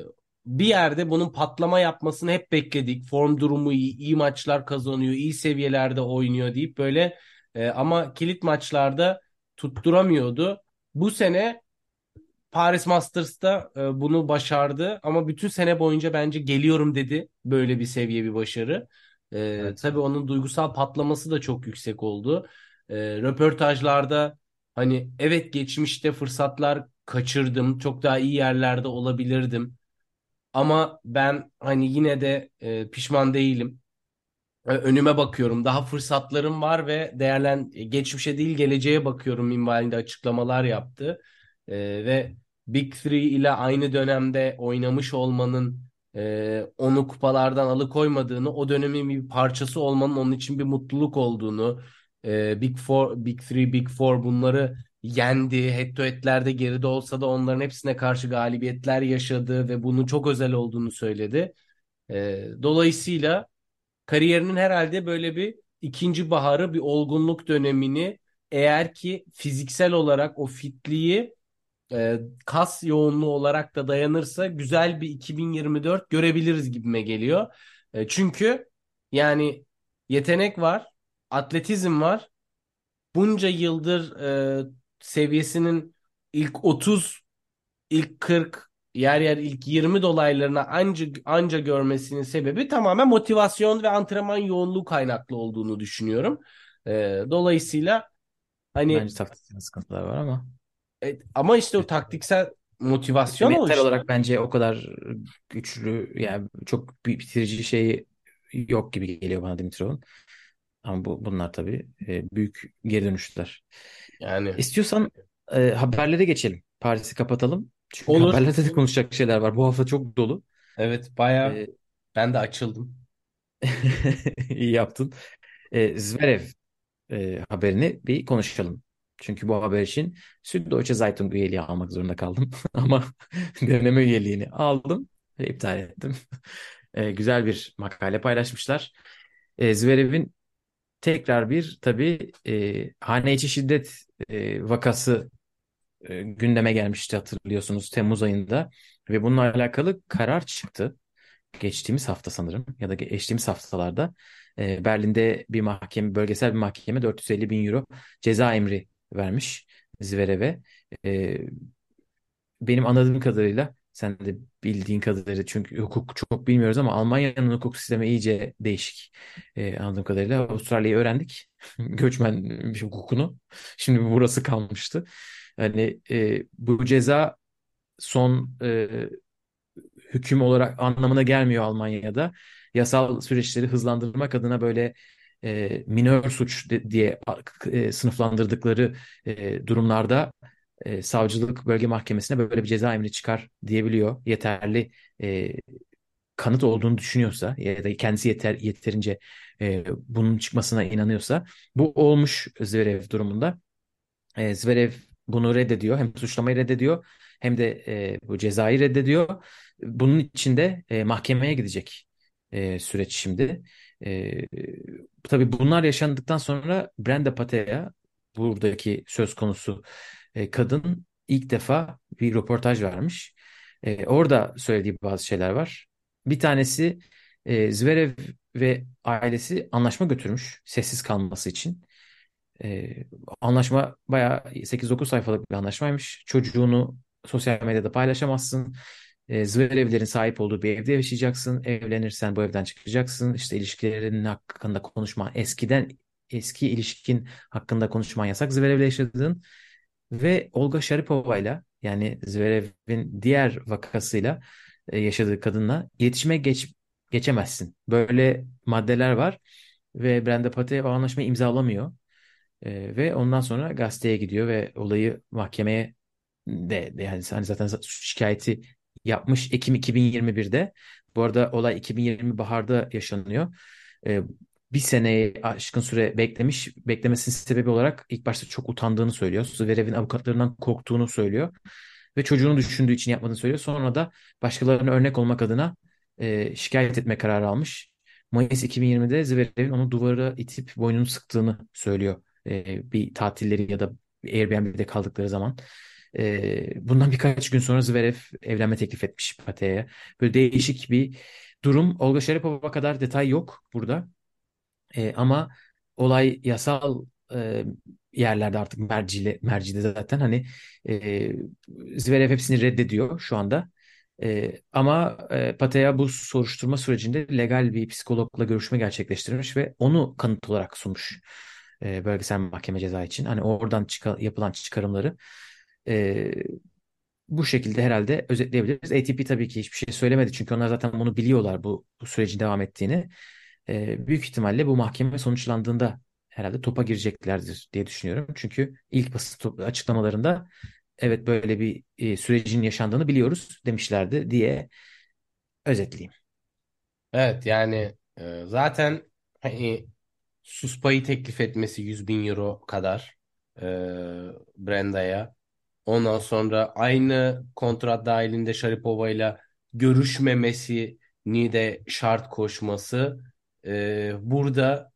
S2: bir yerde bunun patlama yapmasını hep bekledik. Form durumu iyi, iyi maçlar kazanıyor, iyi seviyelerde oynuyor deyip böyle e, ama kilit maçlarda tutturamıyordu. Bu sene Paris Masters'ta e, bunu başardı ama bütün sene boyunca bence geliyorum dedi. Böyle bir seviye bir başarı. E,
S1: Evet.
S2: tabii onun duygusal patlaması da çok yüksek oldu. E, röportajlarda hani evet geçmişte fırsatlar kaçırdım. Çok daha iyi yerlerde olabilirdim. Ama ben hani yine de e, pişman değilim. E, Önüme bakıyorum. Daha fırsatlarım var ve değerlen geçmişe değil geleceğe bakıyorum minvalinde açıklamalar yaptı. E, ve Big Three ile aynı dönemde oynamış olmanın e, onu kupalardan alıkoymadığını, o dönemin bir parçası olmanın onun için bir mutluluk olduğunu, e, Big Four, Big Three, Big Four bunları yendi. Head to head'lerde geride olsa da onların hepsine karşı galibiyetler yaşadı ve bunun çok özel olduğunu söyledi. E, dolayısıyla kariyerinin herhalde böyle bir ikinci baharı, bir olgunluk dönemini eğer ki fiziksel olarak o fitliği e, kas yoğunluğu olarak da dayanırsa güzel bir 2024 görebiliriz gibime geliyor. E, çünkü yani yetenek var, atletizm var. Bunca yıldır e, seviyesinin ilk 30 ilk 40 yer yer ilk 20 dolaylarına anca, anca görmesinin sebebi tamamen motivasyon ve antrenman yoğunluğu kaynaklı olduğunu düşünüyorum. Ee, dolayısıyla hani
S1: Bence taktiksel sıkıntılar var ama.
S2: e, ama işte o taktiksel motivasyon o
S1: Mental
S2: işte.
S1: olarak bence o kadar güçlü yani çok bitirici şeyi yok gibi geliyor bana Dimitrov'un. Ama bu, bunlar tabii e, büyük geri dönüşler.
S2: Yani
S1: İstiyorsan e, haberlere geçelim. Paris'i kapatalım. Çünkü
S2: olur.
S1: haberlerde de konuşacak şeyler var. Bu hafta çok dolu.
S2: Evet baya
S1: E,
S2: ben de açıldım. <laughs>
S1: iyi yaptın. E, Zverev e, haberini bir konuşalım. Çünkü bu haber için Süddeutsche Zeitung üyeliği almak zorunda kaldım. <laughs> Ama <laughs> deneme üyeliğini aldım ve iptal ettim. E, güzel bir makale paylaşmışlar. E, Zverev'in tekrar bir tabii e, hane içi şiddet e, vakası e, gündeme gelmişti hatırlıyorsunuz Temmuz ayında ve bununla alakalı karar çıktı. Geçtiğimiz hafta sanırım ya da geçtiğimiz haftalarda e, Berlin'de bir mahkeme, bölgesel bir mahkeme 450 bin euro ceza emri vermiş Zverev'e. E, benim anladığım kadarıyla sen de bildiğin kadarıyla çünkü hukuk çok bilmiyoruz ama Almanya'nın hukuk sistemi iyice değişik. E, anladığım kadarıyla Avustralya'yı öğrendik. <laughs> Göçmen hukukunu. Şimdi burası kalmıştı. Hani e, bu ceza son e, hüküm olarak anlamına gelmiyor Almanya'da. Yasal süreçleri hızlandırmak adına böyle e, minör suç de- diye e, sınıflandırdıkları e, durumlarda e, savcılık bölge mahkemesine böyle bir ceza emri çıkar diyebiliyor. Yeterli e, kanıt olduğunu düşünüyorsa ya da kendisi yeter yeterince e, bunun çıkmasına inanıyorsa bu olmuş Zverev durumunda. E, Zverev bunu reddediyor. Hem suçlamayı reddediyor hem de e, bu cezayı reddediyor. Bunun için de e, mahkemeye gidecek e, süreç şimdi. E, tabii bunlar yaşandıktan sonra Brenda Patea buradaki söz konusu e, kadın ilk defa bir röportaj vermiş. E, orada söylediği bazı şeyler var. Bir tanesi e, Zverev ve ailesi anlaşma götürmüş sessiz kalması için. Anlaşma bayağı 8-9 sayfalık bir anlaşmaymış. Çocuğunu sosyal medyada paylaşamazsın. Zverevlerin sahip olduğu bir evde yaşayacaksın. Evlenirsen bu evden çıkacaksın. İşte ilişkilerin hakkında konuşma. Eskiden eski ilişkin hakkında konuşman yasak. Zverev'le yaşadığın ve Olga Sharipova'yla yani Zverev'in diğer vakasıyla e, yaşadığı kadınla iletişime geç, geçemezsin. Böyle maddeler var ve Brenda Pate o anlaşmayı imzalamıyor. E, ve ondan sonra gazeteye gidiyor ve olayı mahkemeye de, de yani hani zaten şikayeti yapmış Ekim 2021'de. Bu arada olay 2020 baharda yaşanıyor. E, bir seneye aşkın süre beklemiş. Beklemesinin sebebi olarak ilk başta çok utandığını söylüyor. Zverev'in avukatlarından korktuğunu söylüyor. Ve çocuğunu düşündüğü için yapmadığını söylüyor. Sonra da başkalarına örnek olmak adına e, şikayet etme kararı almış. Mayıs 2020'de Zverev'in onu duvara itip boynunu sıktığını söylüyor. E, bir tatilleri ya da Airbnb'de kaldıkları zaman. E, bundan birkaç gün sonra Zverev evlenme teklif etmiş Pate'ye. Böyle değişik bir durum. Olga Sharapova kadar detay yok burada. E, ama olay yasal e, yerlerde artık mercile, mercide zaten hani e, Zverev hepsini reddediyor şu anda. E, ama e, Patea bu soruşturma sürecinde legal bir psikologla görüşme gerçekleştirmiş ve onu kanıt olarak sunmuş e, bölgesel mahkeme ceza için. Hani oradan çıka, yapılan çıkarımları e, bu şekilde herhalde özetleyebiliriz. ATP tabii ki hiçbir şey söylemedi çünkü onlar zaten bunu biliyorlar bu, bu sürecin devam ettiğini. E, büyük ihtimalle bu mahkeme sonuçlandığında herhalde topa gireceklerdir diye düşünüyorum. Çünkü ilk basın açıklamalarında evet böyle bir e, sürecin yaşandığını biliyoruz demişlerdi diye özetleyeyim.
S2: Evet yani e, zaten hani sus payı teklif etmesi 100 bin euro kadar e, Brenda'ya. Ondan sonra aynı kontrat dahilinde Sharipova ile görüşmemesini de şart koşması e, burada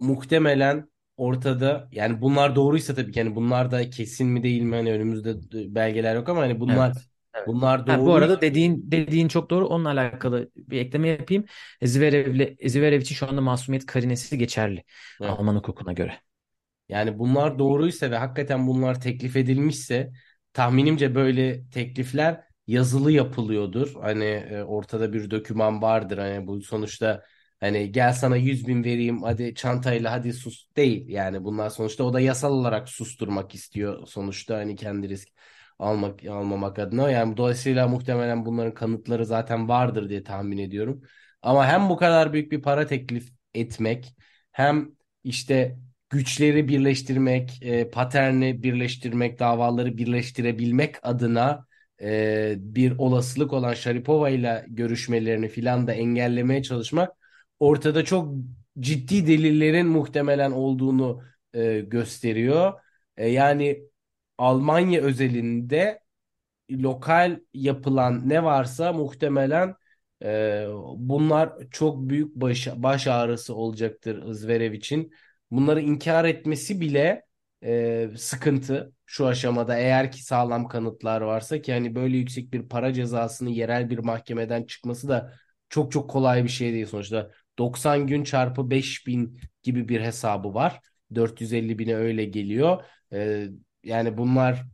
S2: muhtemelen ortada yani bunlar doğruysa tabii ki yani bunlar da kesin mi değil mi hani önümüzde belgeler yok ama hani bunlar
S1: Evet. Evet.
S2: bunlar
S1: Ha, bu
S2: doğru
S1: arada dediğin dediğin çok doğru. Onunla alakalı bir ekleme yapayım. Zverev'le Zverev için şu anda masumiyet karinesi geçerli
S2: Evet.
S1: Alman hukukuna göre.
S2: Yani bunlar doğruysa ve hakikaten bunlar teklif edilmişse tahminimce böyle teklifler yazılı yapılıyordur. Hani e, ortada bir doküman vardır. Hani bu sonuçta hani gel sana 100 bin vereyim hadi çantayla hadi sus değil. Yani bunlar sonuçta o da yasal olarak susturmak istiyor sonuçta hani kendi risk almak almamak adına. Yani dolayısıyla muhtemelen bunların kanıtları zaten vardır diye tahmin ediyorum. Ama hem bu kadar büyük bir para teklif etmek hem işte güçleri birleştirmek, e, paterni birleştirmek, davaları birleştirebilmek adına e, bir olasılık olan Sharipova ile görüşmelerini filan da engellemeye çalışmak ortada çok ciddi delillerin muhtemelen olduğunu e, gösteriyor. E, yani Almanya özelinde lokal yapılan ne varsa muhtemelen e, bunlar çok büyük baş, baş ağrısı olacaktır Zverev için. Bunları inkar etmesi bile e, sıkıntı şu aşamada eğer ki sağlam kanıtlar varsa ki hani böyle yüksek bir para cezasını yerel bir mahkemeden çıkması da çok çok kolay bir şey değil sonuçta. 90 gün çarpı 5000 gibi bir hesabı var. 450 bine öyle geliyor. E, yani bunlar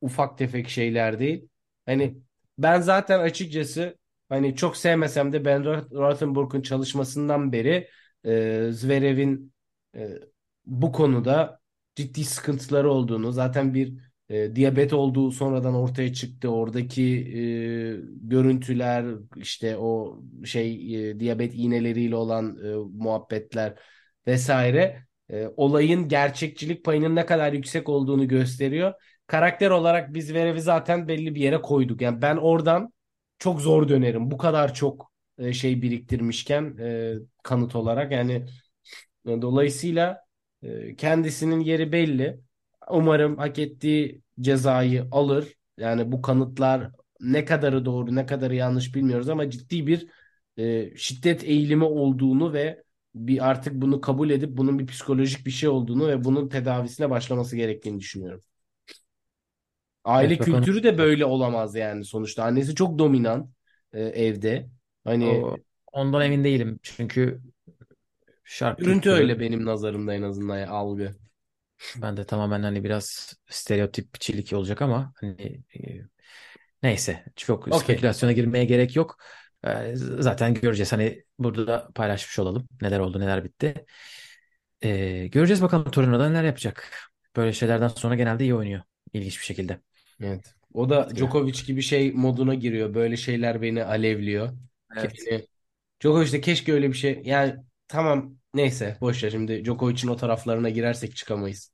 S2: ufak tefek şeyler değil. Hani ben zaten açıkçası hani çok sevmesem de Ben Rothenburg'un çalışmasından beri e, Zverev'in e, bu konuda ciddi sıkıntıları olduğunu zaten bir e, diyabet olduğu sonradan ortaya çıktı. Oradaki e, görüntüler işte o şey e, diyabet iğneleriyle olan e, muhabbetler vesaire e, olayın gerçekçilik payının ne kadar yüksek olduğunu gösteriyor. Karakter olarak biz Verev'i zaten belli bir yere koyduk. Yani ben oradan çok zor dönerim. Bu kadar çok e, şey biriktirmişken e, kanıt olarak yani e, dolayısıyla e, kendisinin yeri belli. Umarım hak ettiği cezayı alır. Yani bu kanıtlar ne kadarı doğru ne kadarı yanlış bilmiyoruz ama ciddi bir e, şiddet eğilimi olduğunu ve bir artık bunu kabul edip bunun bir psikolojik bir şey olduğunu ve bunun tedavisine başlaması gerektiğini düşünüyorum. Aile
S1: Evet bakalım.
S2: kültürü de böyle olamaz yani sonuçta. Annesi çok dominant e, evde. Hani
S1: O, ondan emin değilim. Çünkü şark
S2: görüntü öyle benim nazarımda en azından ya, algı.
S1: Ben de tamamen hani biraz stereotipçilik olacak ama hani e, neyse çok
S2: Okey.
S1: spekülasyona girmeye gerek yok. E, zaten göreceğiz. Hani burada da paylaşmış olalım. Neler oldu, neler bitti. E, göreceğiz bakalım Torino'da neler yapacak. Böyle şeylerden sonra genelde iyi oynuyor. İlginç bir şekilde.
S2: Evet. O da
S1: Bitiriyor.
S2: Djokovic gibi şey moduna giriyor. Böyle şeyler beni alevliyor.
S1: Evet.
S2: hani Djokovic de keşke öyle bir şey yani tamam neyse boş ver şimdi Djokovic'in o taraflarına girersek çıkamayız.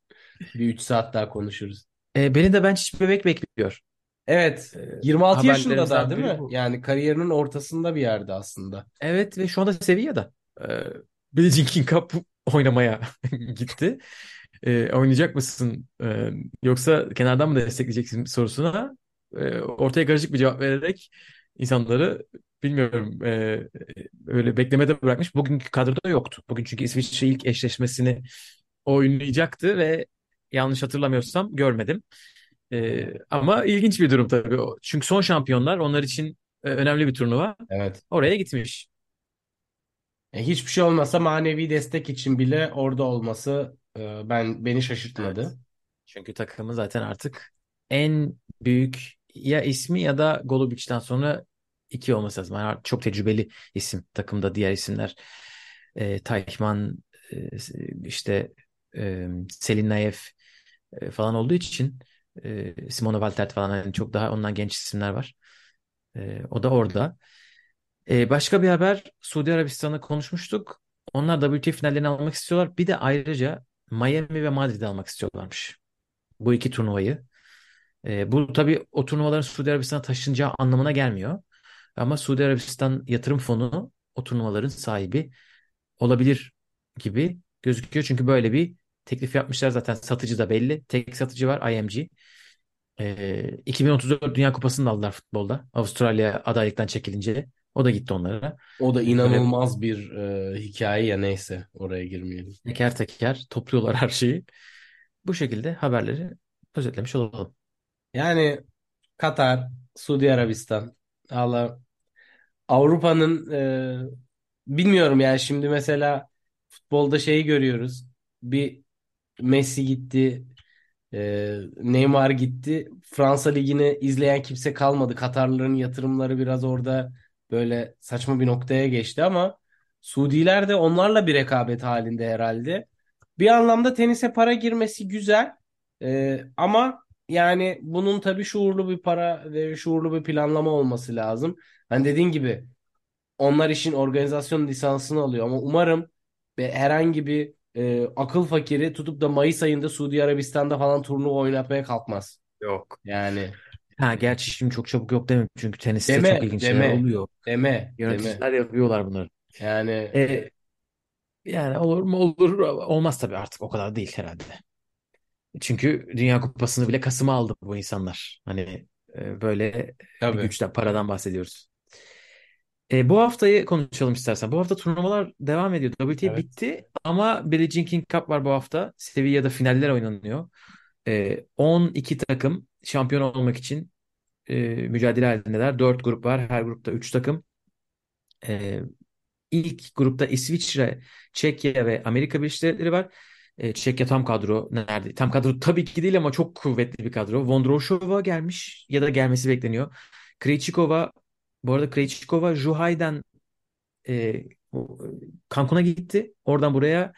S2: Bir 3 saat daha konuşuruz.
S1: E, beni de bench bebek bekliyor.
S2: Evet.
S1: E,
S2: 26 yaşında da değil mi?
S1: bu.
S2: Yani kariyerinin ortasında bir yerde aslında.
S1: Evet ve şu anda Sevilla'da. Ee, Billie Jean King Cup oynamaya <laughs> gitti. Ee, oynayacak mısın Ee, yoksa kenardan mı destekleyeceksin sorusuna e, ortaya karışık bir cevap vererek insanları bilmiyorum e, öyle beklemede bırakmış. Bugünkü kadroda yoktu. Bugün çünkü İsviçre ilk eşleşmesini oynayacaktı ve yanlış hatırlamıyorsam görmedim. Ee, ama ilginç bir durum tabii. Çünkü son şampiyonlar onlar için e, önemli bir turnuva.
S2: Evet.
S1: Oraya gitmiş.
S2: E, hiçbir şey olmasa manevi destek için bile orada olması e, ben beni
S1: Evet.
S2: şaşırtmadı.
S1: Çünkü takımı zaten artık en büyük ya ismi ya da Golubic'ten sonra iki olması lazım. Yani çok tecrübeli isim takımda diğer isimler. E, Tayfman e, işte e, Selin Naev e, falan olduğu için e, Simona Waltert falan hani çok daha ondan genç isimler var. E, o da orada. E, başka bir haber Suudi Arabistan'ı konuşmuştuk. Onlar WTA finallerini almak istiyorlar. Bir de ayrıca Miami ve Madrid'i almak istiyorlarmış. Bu iki turnuvayı. E, bu tabii o turnuvaların Suudi Arabistan'a taşınacağı anlamına gelmiyor. Ama Suudi Arabistan Yatırım Fonu o turnuvaların sahibi olabilir gibi gözüküyor. Çünkü böyle bir teklif yapmışlar zaten satıcı da belli. Tek satıcı var IMG. E, 2034 Dünya Kupası'nı da aldılar futbolda. Avustralya adaylıktan çekilince. O da gitti onlara.
S2: O da
S1: E, böyle
S2: inanılmaz bir e, hikaye ya neyse oraya girmeyelim.
S1: teker teker topluyorlar her şeyi. Bu şekilde haberleri özetlemiş olalım.
S2: Yani Katar, Suudi Arabistan, Allah Avrupa'nın e, bilmiyorum yani şimdi mesela futbolda şeyi görüyoruz. Bir Messi gitti, e, Neymar gitti. Fransa Ligi'ni izleyen kimse kalmadı. Katarlıların yatırımları biraz orada böyle saçma bir noktaya geçti ama Suudiler de onlarla bir rekabet halinde herhalde. Bir anlamda tenise para girmesi güzel. E, ama yani bunun tabii şuurlu bir para ve şuurlu bir planlama olması lazım. Hani dediğin gibi onlar işin organizasyon lisansını alıyor ama umarım ve herhangi bir e, akıl fakiri tutup da Mayıs ayında Suudi Arabistan'da falan turnuva oynatmaya kalkmaz.
S1: Yok.
S2: Yani
S1: Ha gerçi şimdi çok çabuk yok demem. Çünkü teniste çok
S2: deme
S1: ilginç şeyler
S2: deme
S1: oluyor.
S2: deme deme.
S1: Yöneticiler yapıyorlar bunları.
S2: Yani
S1: E, yani olur mu olur olmaz tabii artık o kadar değil herhalde. Çünkü Dünya Kupası'nı bile Kasım'a aldı bu insanlar. Hani e, böyle bir
S2: tabii.
S1: güçten paradan bahsediyoruz. E, bu haftayı konuşalım istersen. Bu hafta turnuvalar devam ediyor. WTA
S2: Evet.
S1: bitti ama Billie Jean King Cup var bu hafta. Sevilla'da finaller oynanıyor. E, 12 takım şampiyon olmak için e, mücadele halindeler. 4 grup var. Her grupta 3 takım. E, ilk grupta İsviçre, Çekya ve Amerika Birleşik Devletleri var. E, Çekya tam kadro nerede? Tam kadro tabii ki değil ama çok kuvvetli bir kadro. Vondrousova gelmiş ya da gelmesi bekleniyor. Krejcikova bu arada Krejcikova Juhay'dan e, Cancun'a gitti. Oradan buraya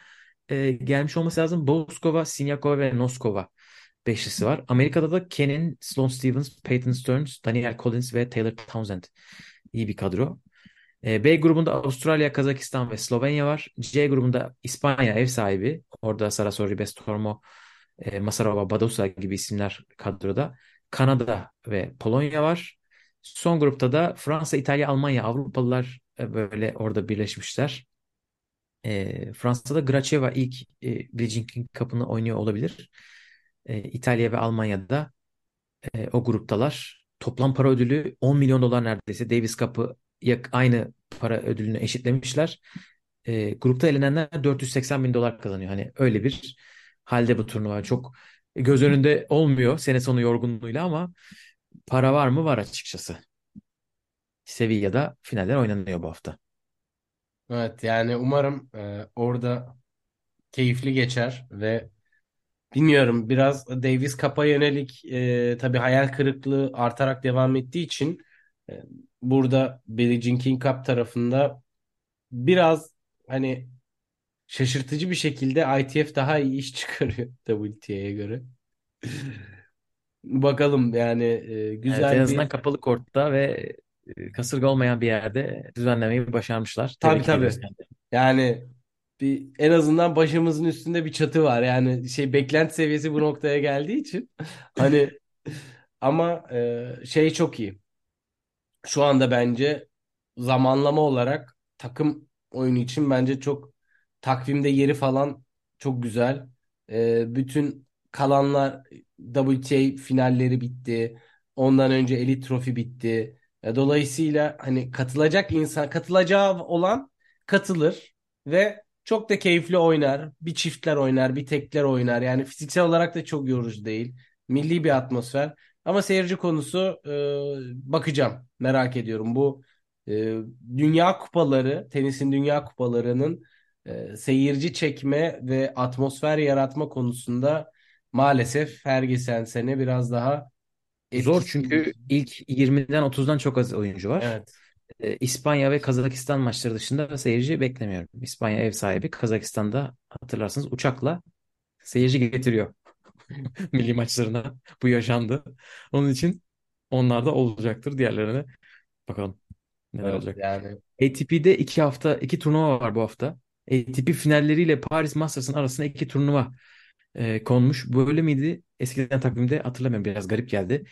S1: e, gelmiş olması lazım. Boskova, Siniakova ve Noskova beşlisi var. Amerika'da da Kenin, Sloane Stevens, Peyton Stearns, Daniel Collins ve Taylor Townsend. İyi bir kadro. E, B grubunda Avustralya, Kazakistan ve Slovenya var. C grubunda İspanya ev sahibi. Orada Sarasoğlu, Ribes, Tormo, e, Masarova, Badosa gibi isimler kadroda. Kanada ve Polonya var. Son grupta da Fransa, İtalya, Almanya, Avrupalılar e, böyle orada birleşmişler. E, Fransa'da Gracheva ilk e, Billie Jean Cup'ını oynuyor olabilir. E, İtalya ve Almanya'da e, o gruptalar. Toplam para ödülü 10 milyon dolar neredeyse. Davis Cup'ı aynı para ödülünü eşitlemişler. E, grupta elenenler 480 bin dolar kazanıyor. Hani öyle bir halde bu turnuva. Çok göz önünde olmuyor sene sonu yorgunluğuyla ama para var mı? Var açıkçası. Sevilla'da finaller oynanıyor bu hafta.
S2: Evet yani umarım e, orada keyifli geçer ve bilmiyorum biraz Davis Cup'a yönelik e, tabii hayal kırıklığı artarak devam ettiği için e, burada Billie Jean King Cup tarafında biraz hani şaşırtıcı bir şekilde ITF daha iyi iş <laughs> çıkarıyor WTA'ya göre. Bakalım yani e,
S1: Evet, en
S2: güzel
S1: azından
S2: bir
S1: kapalı kortta ve e, kasırga olmayan bir yerde düzenlemeyi başarmışlar.
S2: tabii
S1: Tebrik ediyoruz
S2: tabii
S1: kendilerini.
S2: yani bir en azından başımızın üstünde bir çatı var yani şey beklenti seviyesi bu noktaya geldiği için <laughs> hani ama e, şey çok iyi. Şu anda bence zamanlama olarak takım oyunu için bence çok takvimde yeri falan çok güzel. Ee, bütün kalanlar WTA finalleri bitti. Ondan önce Elite Trophy bitti. E, Dolayısıyla hani katılacak insan, katılacağı olan katılır ve çok da keyifli oynar. Bir çiftler oynar, bir tekler oynar. Yani fiziksel olarak da çok yorucu değil. Milli bir atmosfer. Ama seyirci konusu e, bakacağım. Merak ediyorum. Bu e, Dünya Kupaları, tenisin Dünya Kupalarının e, seyirci çekme ve atmosfer yaratma konusunda maalesef her geçen sene biraz daha
S1: Zor
S2: etkisiz.
S1: çünkü ilk 20'den 30'dan çok az oyuncu var.
S2: Evet.
S1: E, İspanya ve Kazakistan maçları dışında seyirci beklemiyorum. İspanya ev sahibi. Kazakistan'da hatırlarsınız uçakla seyirci getiriyor <laughs> milli maçlarına. Bu yaşandı. Onun için onlar da olacaktır. Diğerlerine bakalım neler
S2: Evet
S1: olacak.
S2: yani.
S1: ATP'de iki hafta iki turnuva var bu hafta. ATP finalleriyle Paris Masters'ın arasında iki turnuva e, konmuş. Böyle miydi? Eskiden takvimde hatırlamıyorum. Biraz garip geldi.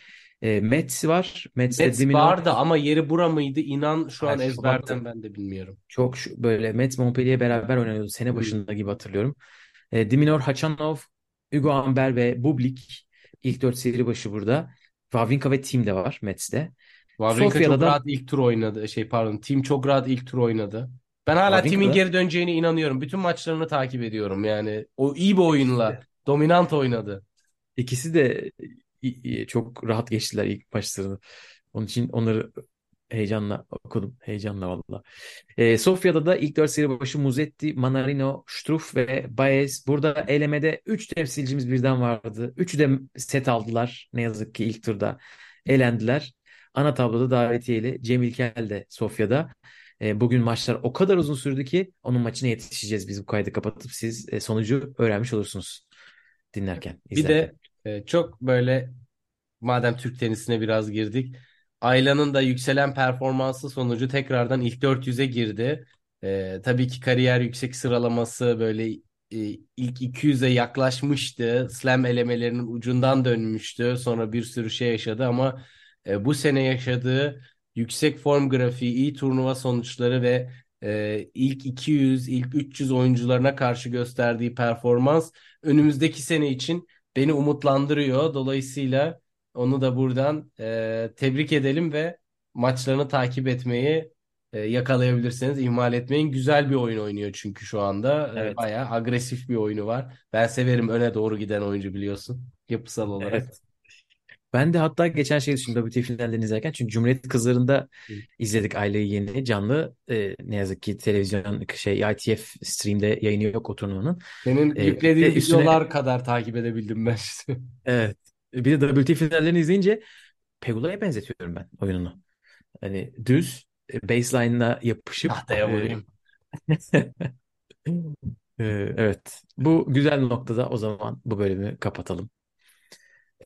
S1: E, Metz var.
S2: Metz
S1: Diminor.
S2: vardı ama yeri bura mıydı? İnan şu an
S1: Hayır,
S2: ezberden
S1: Şubat'ta.
S2: ben de bilmiyorum.
S1: Çok şu, böyle Metz Montpellier beraber oynuyordu. Sene
S2: Hmm.
S1: başında gibi hatırlıyorum. E, Diminor, Hachanov, Hugo Humbert ve Bublik ilk dört seri başı burada. Wawrinka ve Thiem de var Metz'te.
S2: Wawrinka
S1: Sofya'da
S2: çok
S1: da
S2: rahat ilk tur oynadı. Şey pardon, Team çok rahat ilk tur oynadı. Ben hala
S1: Wawrinka
S2: Team'in
S1: da
S2: geri döneceğine inanıyorum. Bütün maçlarını takip ediyorum. Yani o iyi bir oyunla dominant oynadı.
S1: ikisi de çok rahat geçtiler ilk maçlarını. Onun için onları heyecanla okudum. Heyecanla valla. E, Sofya'da da ilk dört seri başı Musetti, Manarino, Struff ve Baez. Burada elemede 3 temsilcimiz birden vardı. Üçü de set aldılar. Ne yazık ki ilk turda elendiler. Ana tabloda davetiyeli Cem İlkel de Sofya'da. E, bugün maçlar o kadar uzun sürdü ki onun maçına yetişeceğiz. Biz bu kaydı kapatıp siz e, sonucu öğrenmiş olursunuz dinlerken,
S2: Bir
S1: izlerken.
S2: de e, çok böyle madem Türk tenisine biraz girdik. Ayla'nın da yükselen performansı sonucu tekrardan ilk 400'e girdi. E, tabii ki kariyer yüksek sıralaması böyle e, ilk 200'e yaklaşmıştı. Slam elemelerinin ucundan dönmüştü. Sonra bir sürü şey yaşadı ama e, bu sene yaşadığı yüksek form grafiği, iyi turnuva sonuçları ve e, ilk 200, ilk 300 oyuncularına karşı gösterdiği performans önümüzdeki sene için beni umutlandırıyor. Dolayısıyla onu da buradan e, tebrik edelim ve maçlarını takip etmeyi e, yakalayabilirseniz ihmal etmeyin. Güzel bir oyun oynuyor çünkü şu anda. E,
S1: Evet,
S2: bayağı agresif bir oyunu var. Ben severim öne doğru giden oyuncu biliyorsun. Yapısal olarak.
S1: evet. Ben de hatta geçen şey düşündüm WTA finallerini izlerken. Çünkü Cumhuriyet Kızları'nda izledik Ayla'yı yeni canlı. Ee, ne yazık ki televizyon şey ITF stream'de yayını yok o turnuvanın.
S2: Senin
S1: Ee,
S2: yüklediğin
S1: üstüne
S2: videolar kadar takip edebildim ben. <laughs>
S1: evet. Bir de WTA finallerini izleyince Pegula'ya benzetiyorum ben oyununu. Hani düz e, baseline'la yapışıp
S2: Tahtaya
S1: e,
S2: vurayım. <laughs>
S1: e, evet. Bu güzel noktada o zaman bu bölümü kapatalım.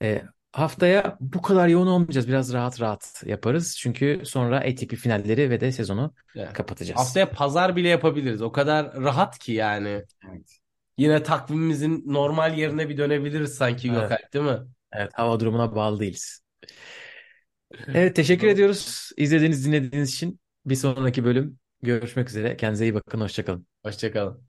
S1: E, haftaya bu kadar yoğun olmayacağız. Biraz rahat rahat yaparız. Çünkü sonra ATP finalleri ve de sezonu
S2: Yani
S1: kapatacağız.
S2: haftaya pazar bile yapabiliriz. O kadar rahat ki yani.
S1: Evet.
S2: Yine takvimimizin normal yerine bir dönebiliriz sanki
S1: Evet.
S2: Gökalp değil mi?
S1: Evet, hava durumuna bağlı değiliz. Evet, teşekkür ediyoruz izlediğiniz, dinlediğiniz için. Bir sonraki bölüm görüşmek üzere. Kendinize iyi bakın, hoşça kalın.
S2: Hoşçakalın.